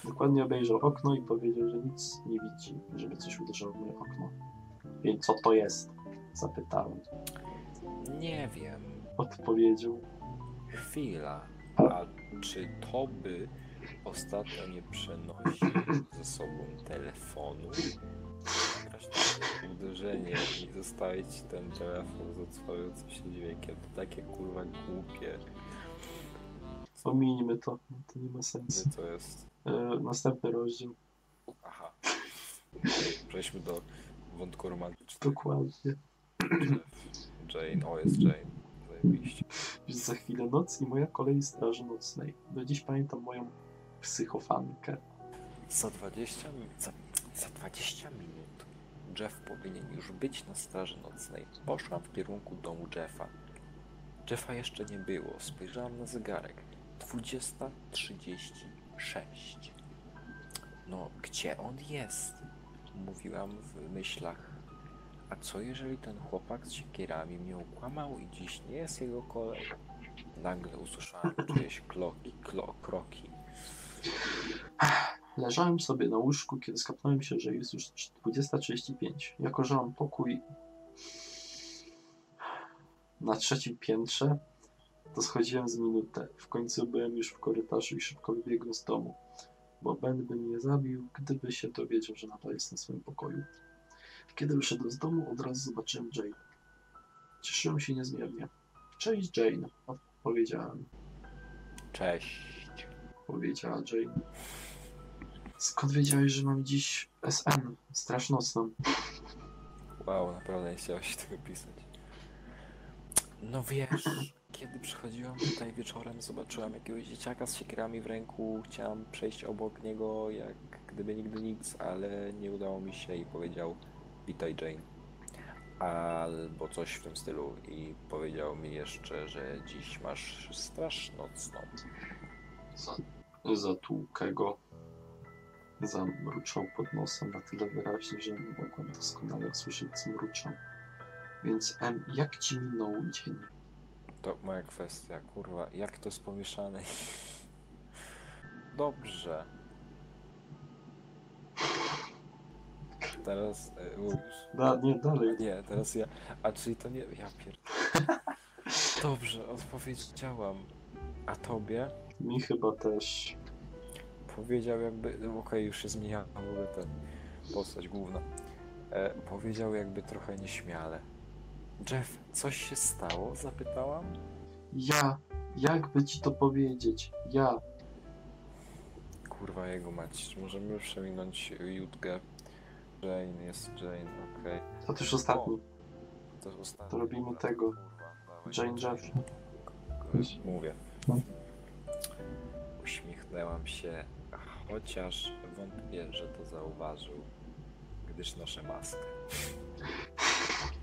Dokładnie obejrzał okno i powiedział, że nic nie widzi, żeby coś uderzyło w moje okno. Więc co to jest? Zapytałem. Nie wiem. Odpowiedział. Chwila. A czy to by ostatnio nie przenosi ze sobą telefonu? Uderzenie i zostawić ten telefon z odzwającym się dźwiękiem. To takie kurwa głupie. Omińmy to, to nie ma sensu. Gdzie to jest? E, następny rozdział. Aha. Przejdźmy do wątku romantycznego. Dokładnie. Jane, o jest Jane. Zajebiście. Za chwilę noc i moja kolej straży nocnej. Do dziś pamiętam moją psychofankę. Za 20 minut. Za, za 20 minut Jeff powinien już być na straży nocnej. Poszłam w kierunku domu Jeffa. Jeffa jeszcze nie było. Spojrzałam na zegarek. 20.36. No, gdzie on jest? Mówiłam w myślach. A co jeżeli ten chłopak z siekierami mnie okłamał i dziś nie jest jego kolej? Nagle usłyszałam czyjeś kloki, klo, kroki. Leżałem sobie na łóżku, kiedy skapnąłem się, że jest już 20.35. Jako, że mam pokój na trzecim piętrze, to schodziłem z minutę. W końcu byłem już w korytarzu i szybko wybiegłem z domu, bo Ben by mnie zabił, gdyby się dowiedział, że nadal jest na swoim pokoju. Kiedy wyszedłem z domu, od razu zobaczyłem Jane. Cieszyłem się niezmiernie. Cześć Jane, powiedziałem. Cześć. powiedziała Jane. Skąd wiedziałeś, że mam dziś SN, straż nocną? Wow, naprawdę nie chciałeś tego pisać. No wiesz, kiedy przychodziłam tutaj wieczorem, zobaczyłam jakiegoś dzieciaka z siekierami w ręku. Chciałam przejść obok niego, jak gdyby nigdy nic, ale nie udało mi się i powiedział witaj Jane. Albo coś w tym stylu. I powiedział mi jeszcze, że dziś masz straż nocną. Za, zatłukę go. Zamruczał pod nosem na tyle wyraźnie, że mogłem doskonale usłyszeć, co mruczał. Więc em, jak ci minął dzień? To moja kwestia, kurwa, jak to jest pomieszane? Dobrze. Teraz e, mówisz. Da, nie, dalej. Nie, teraz ja. A czyli to nie. Ja pierd... Dobrze, odpowiedziałam. A tobie? Mi chyba też. Powiedział jakby. no Okej, już się zmieniała w ogóle ten postać główna. E, powiedział jakby trochę nieśmiale. Jeff, coś się stało? Zapytałam. Ja, jakby ci to powiedzieć? Ja, Kurwa jego mać. Możemy już przeminąć Jutkę. Jane jest Jane, okej. to też ostatni. To jest ostatni. To robimy Dobra, tego. kurwa. Jane Jeff. Mówię. No. Uśmiechnęłam się, chociaż wątpię, że to zauważył, gdyż noszę maskę.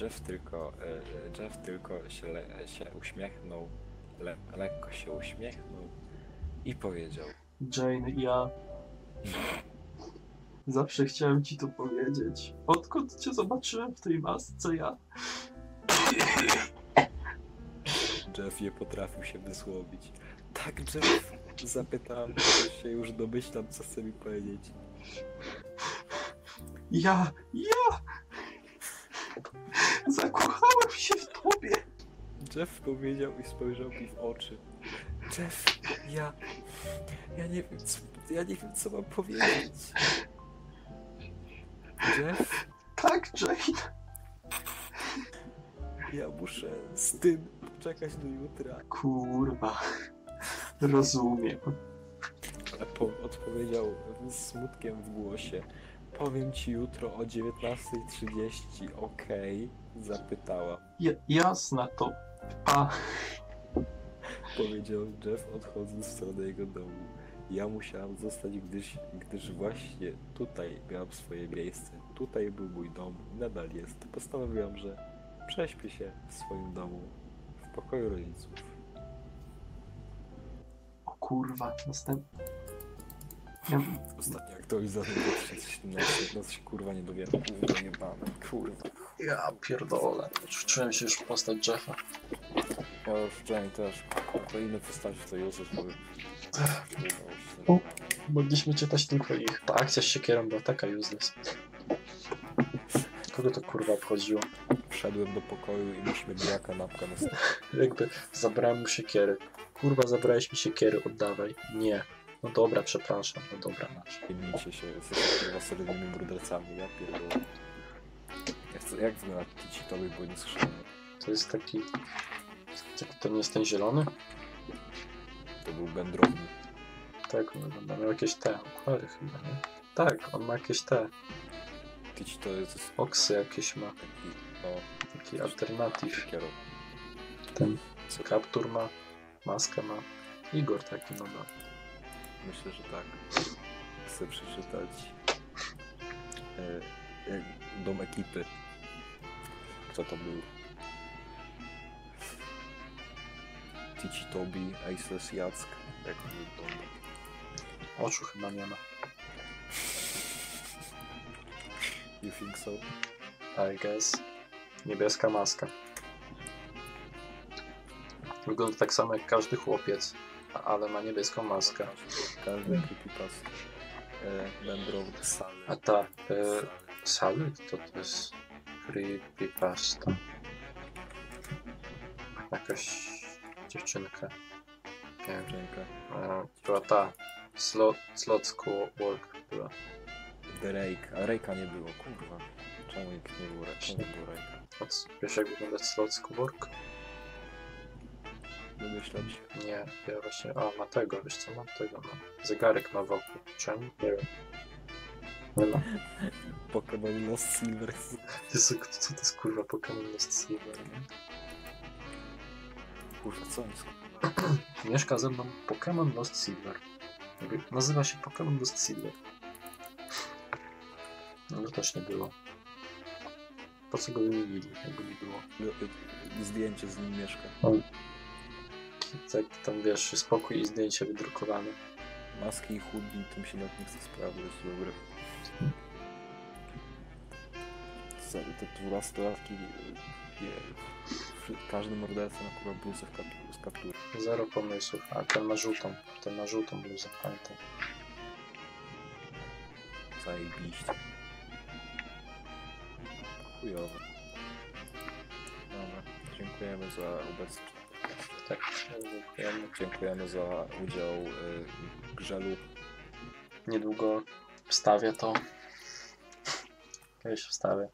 Jeff tylko, e, Jeff tylko się, le, się uśmiechnął, le, lekko się uśmiechnął i powiedział Jane, ja. Zawsze chciałem ci to powiedzieć. Odkąd cię zobaczyłem w tej masce, ja. Jeff nie potrafił się wysłowić. Tak, Jeff? Zapytałem, bo się już domyślam, co chce mi powiedzieć. Ja, ja! Zakochałem się w tobie! Jeff powiedział i spojrzał mi w oczy. Jeff, ja... Ja nie wiem, co, ja nie wiem, co mam powiedzieć. Jeff, Tak, Jane! ja muszę z tym poczekać do jutra. Kurwa. Rozumiem. Odpowiedział z smutkiem w głosie. Powiem ci jutro o 19.30, okej? Zapytała. Ja, jasna to. A, Powiedział Jeff odchodząc w stronę jego domu. Ja musiałam zostać, gdyż, gdyż właśnie tutaj miałam swoje miejsce. Tutaj był mój dom i nadal jest. Postanowiłam, że prześpię się w swoim domu, w pokoju rodziców. o kurwa, następny. Ostatnia aktualizacja 2017, nas się kurwa nie dowiemy. Kurwa jebane, kurwa. ja pierdolę. Czułem się już postać Jeffa. Ja już wczoraj też kolejny postaci to Józef powiem. O. Mogliśmy czytać tylko ich. Ta akcja z siekierą była taka useless. Kogo to kurwa obchodziło? Wszedłem do pokoju i musimy była kanapka na stole. Jakby zabrałem mu siekiery. Kurwa, zabrałeś mi siekiery, oddawaj. Nie. No dobra, przepraszam. No dobra, masz. Zajmijcie się, jesteście kurwa solidnymi brudercami, ja pierdolę. Jak, to- jak wygląda Ticitowy, bo nie słyszałem. To jest taki... tak- To nie jest ten zielony? To był wędrowny. Tak, on wygląda. Miał jakieś te okulary chyba, nie? Tak, on ma jakieś te Ticito jest oksy jakieś ma. taki, no, Taki alternatyw. Ten Co? kaptur ma, maskę ma. Igor taki no ma. Myślę, że tak. Chcę przeczytać e, e, dom ekipy. Kto to był? Tici Tobi, Aces Jack. Jak on wygląda? Oczu chyba nie ma. You think so? I guess. Niebieska maska. Wygląda tak samo jak każdy chłopiec, ale ma niebieską maskę. Każdy creepypasta. E, wędrowny sal. A ta, e, Sally? To to jest creepypasta. Jakaś dziewczynka. Nie wiem. Dziękuję. E, była ta. Slot, slot School Work była. The Rake. A Rake'a nie było, kurwa. Czemu nie było Rake'a? Czemu nie było Rake'a? Wiesz jak wygląda slot School Work? Wymyślać. Nie, ja właśnie. A, ma tego, wiesz co, mam tego, ma. Zegarek ma wokół. Czemu? Nie wiem. Nie ma. Pokémon Lost Silver. Jezu, co to jest kurwa Pokémon Lost Silver, nie? Kurwa, co jest? Mieszka ze mną Pokémon Lost Silver. Nazywa się Pokémon Lost Silver. No to też nie było. Po co go wymienili, jakby nie było? Zdjęcie z nim mieszka. Tak, tam wiesz, spokój i zdjęcie wydrukowane. Maski i chudni, tym się nawet nie chce sprawdzać, dobre. Te te dwunastolatki, nie, każdy morderca ma kurwa bluzę z kaptury. Zero pomysłów. A ten ma żółtą. Ten ma żółtą bluzę, pamiętam. Zajebiście. Chujowe. Dobra, dziękujemy za obecność. Tak, dziękujemy. Dziękujemy za udział y, w Grzelu. Niedługo wstawię to. Kiedyś wstawię.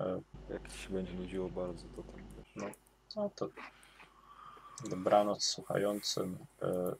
E, Jak się będzie nudziło bardzo, to tam wiesz. No. No to dobranoc słuchającym. E,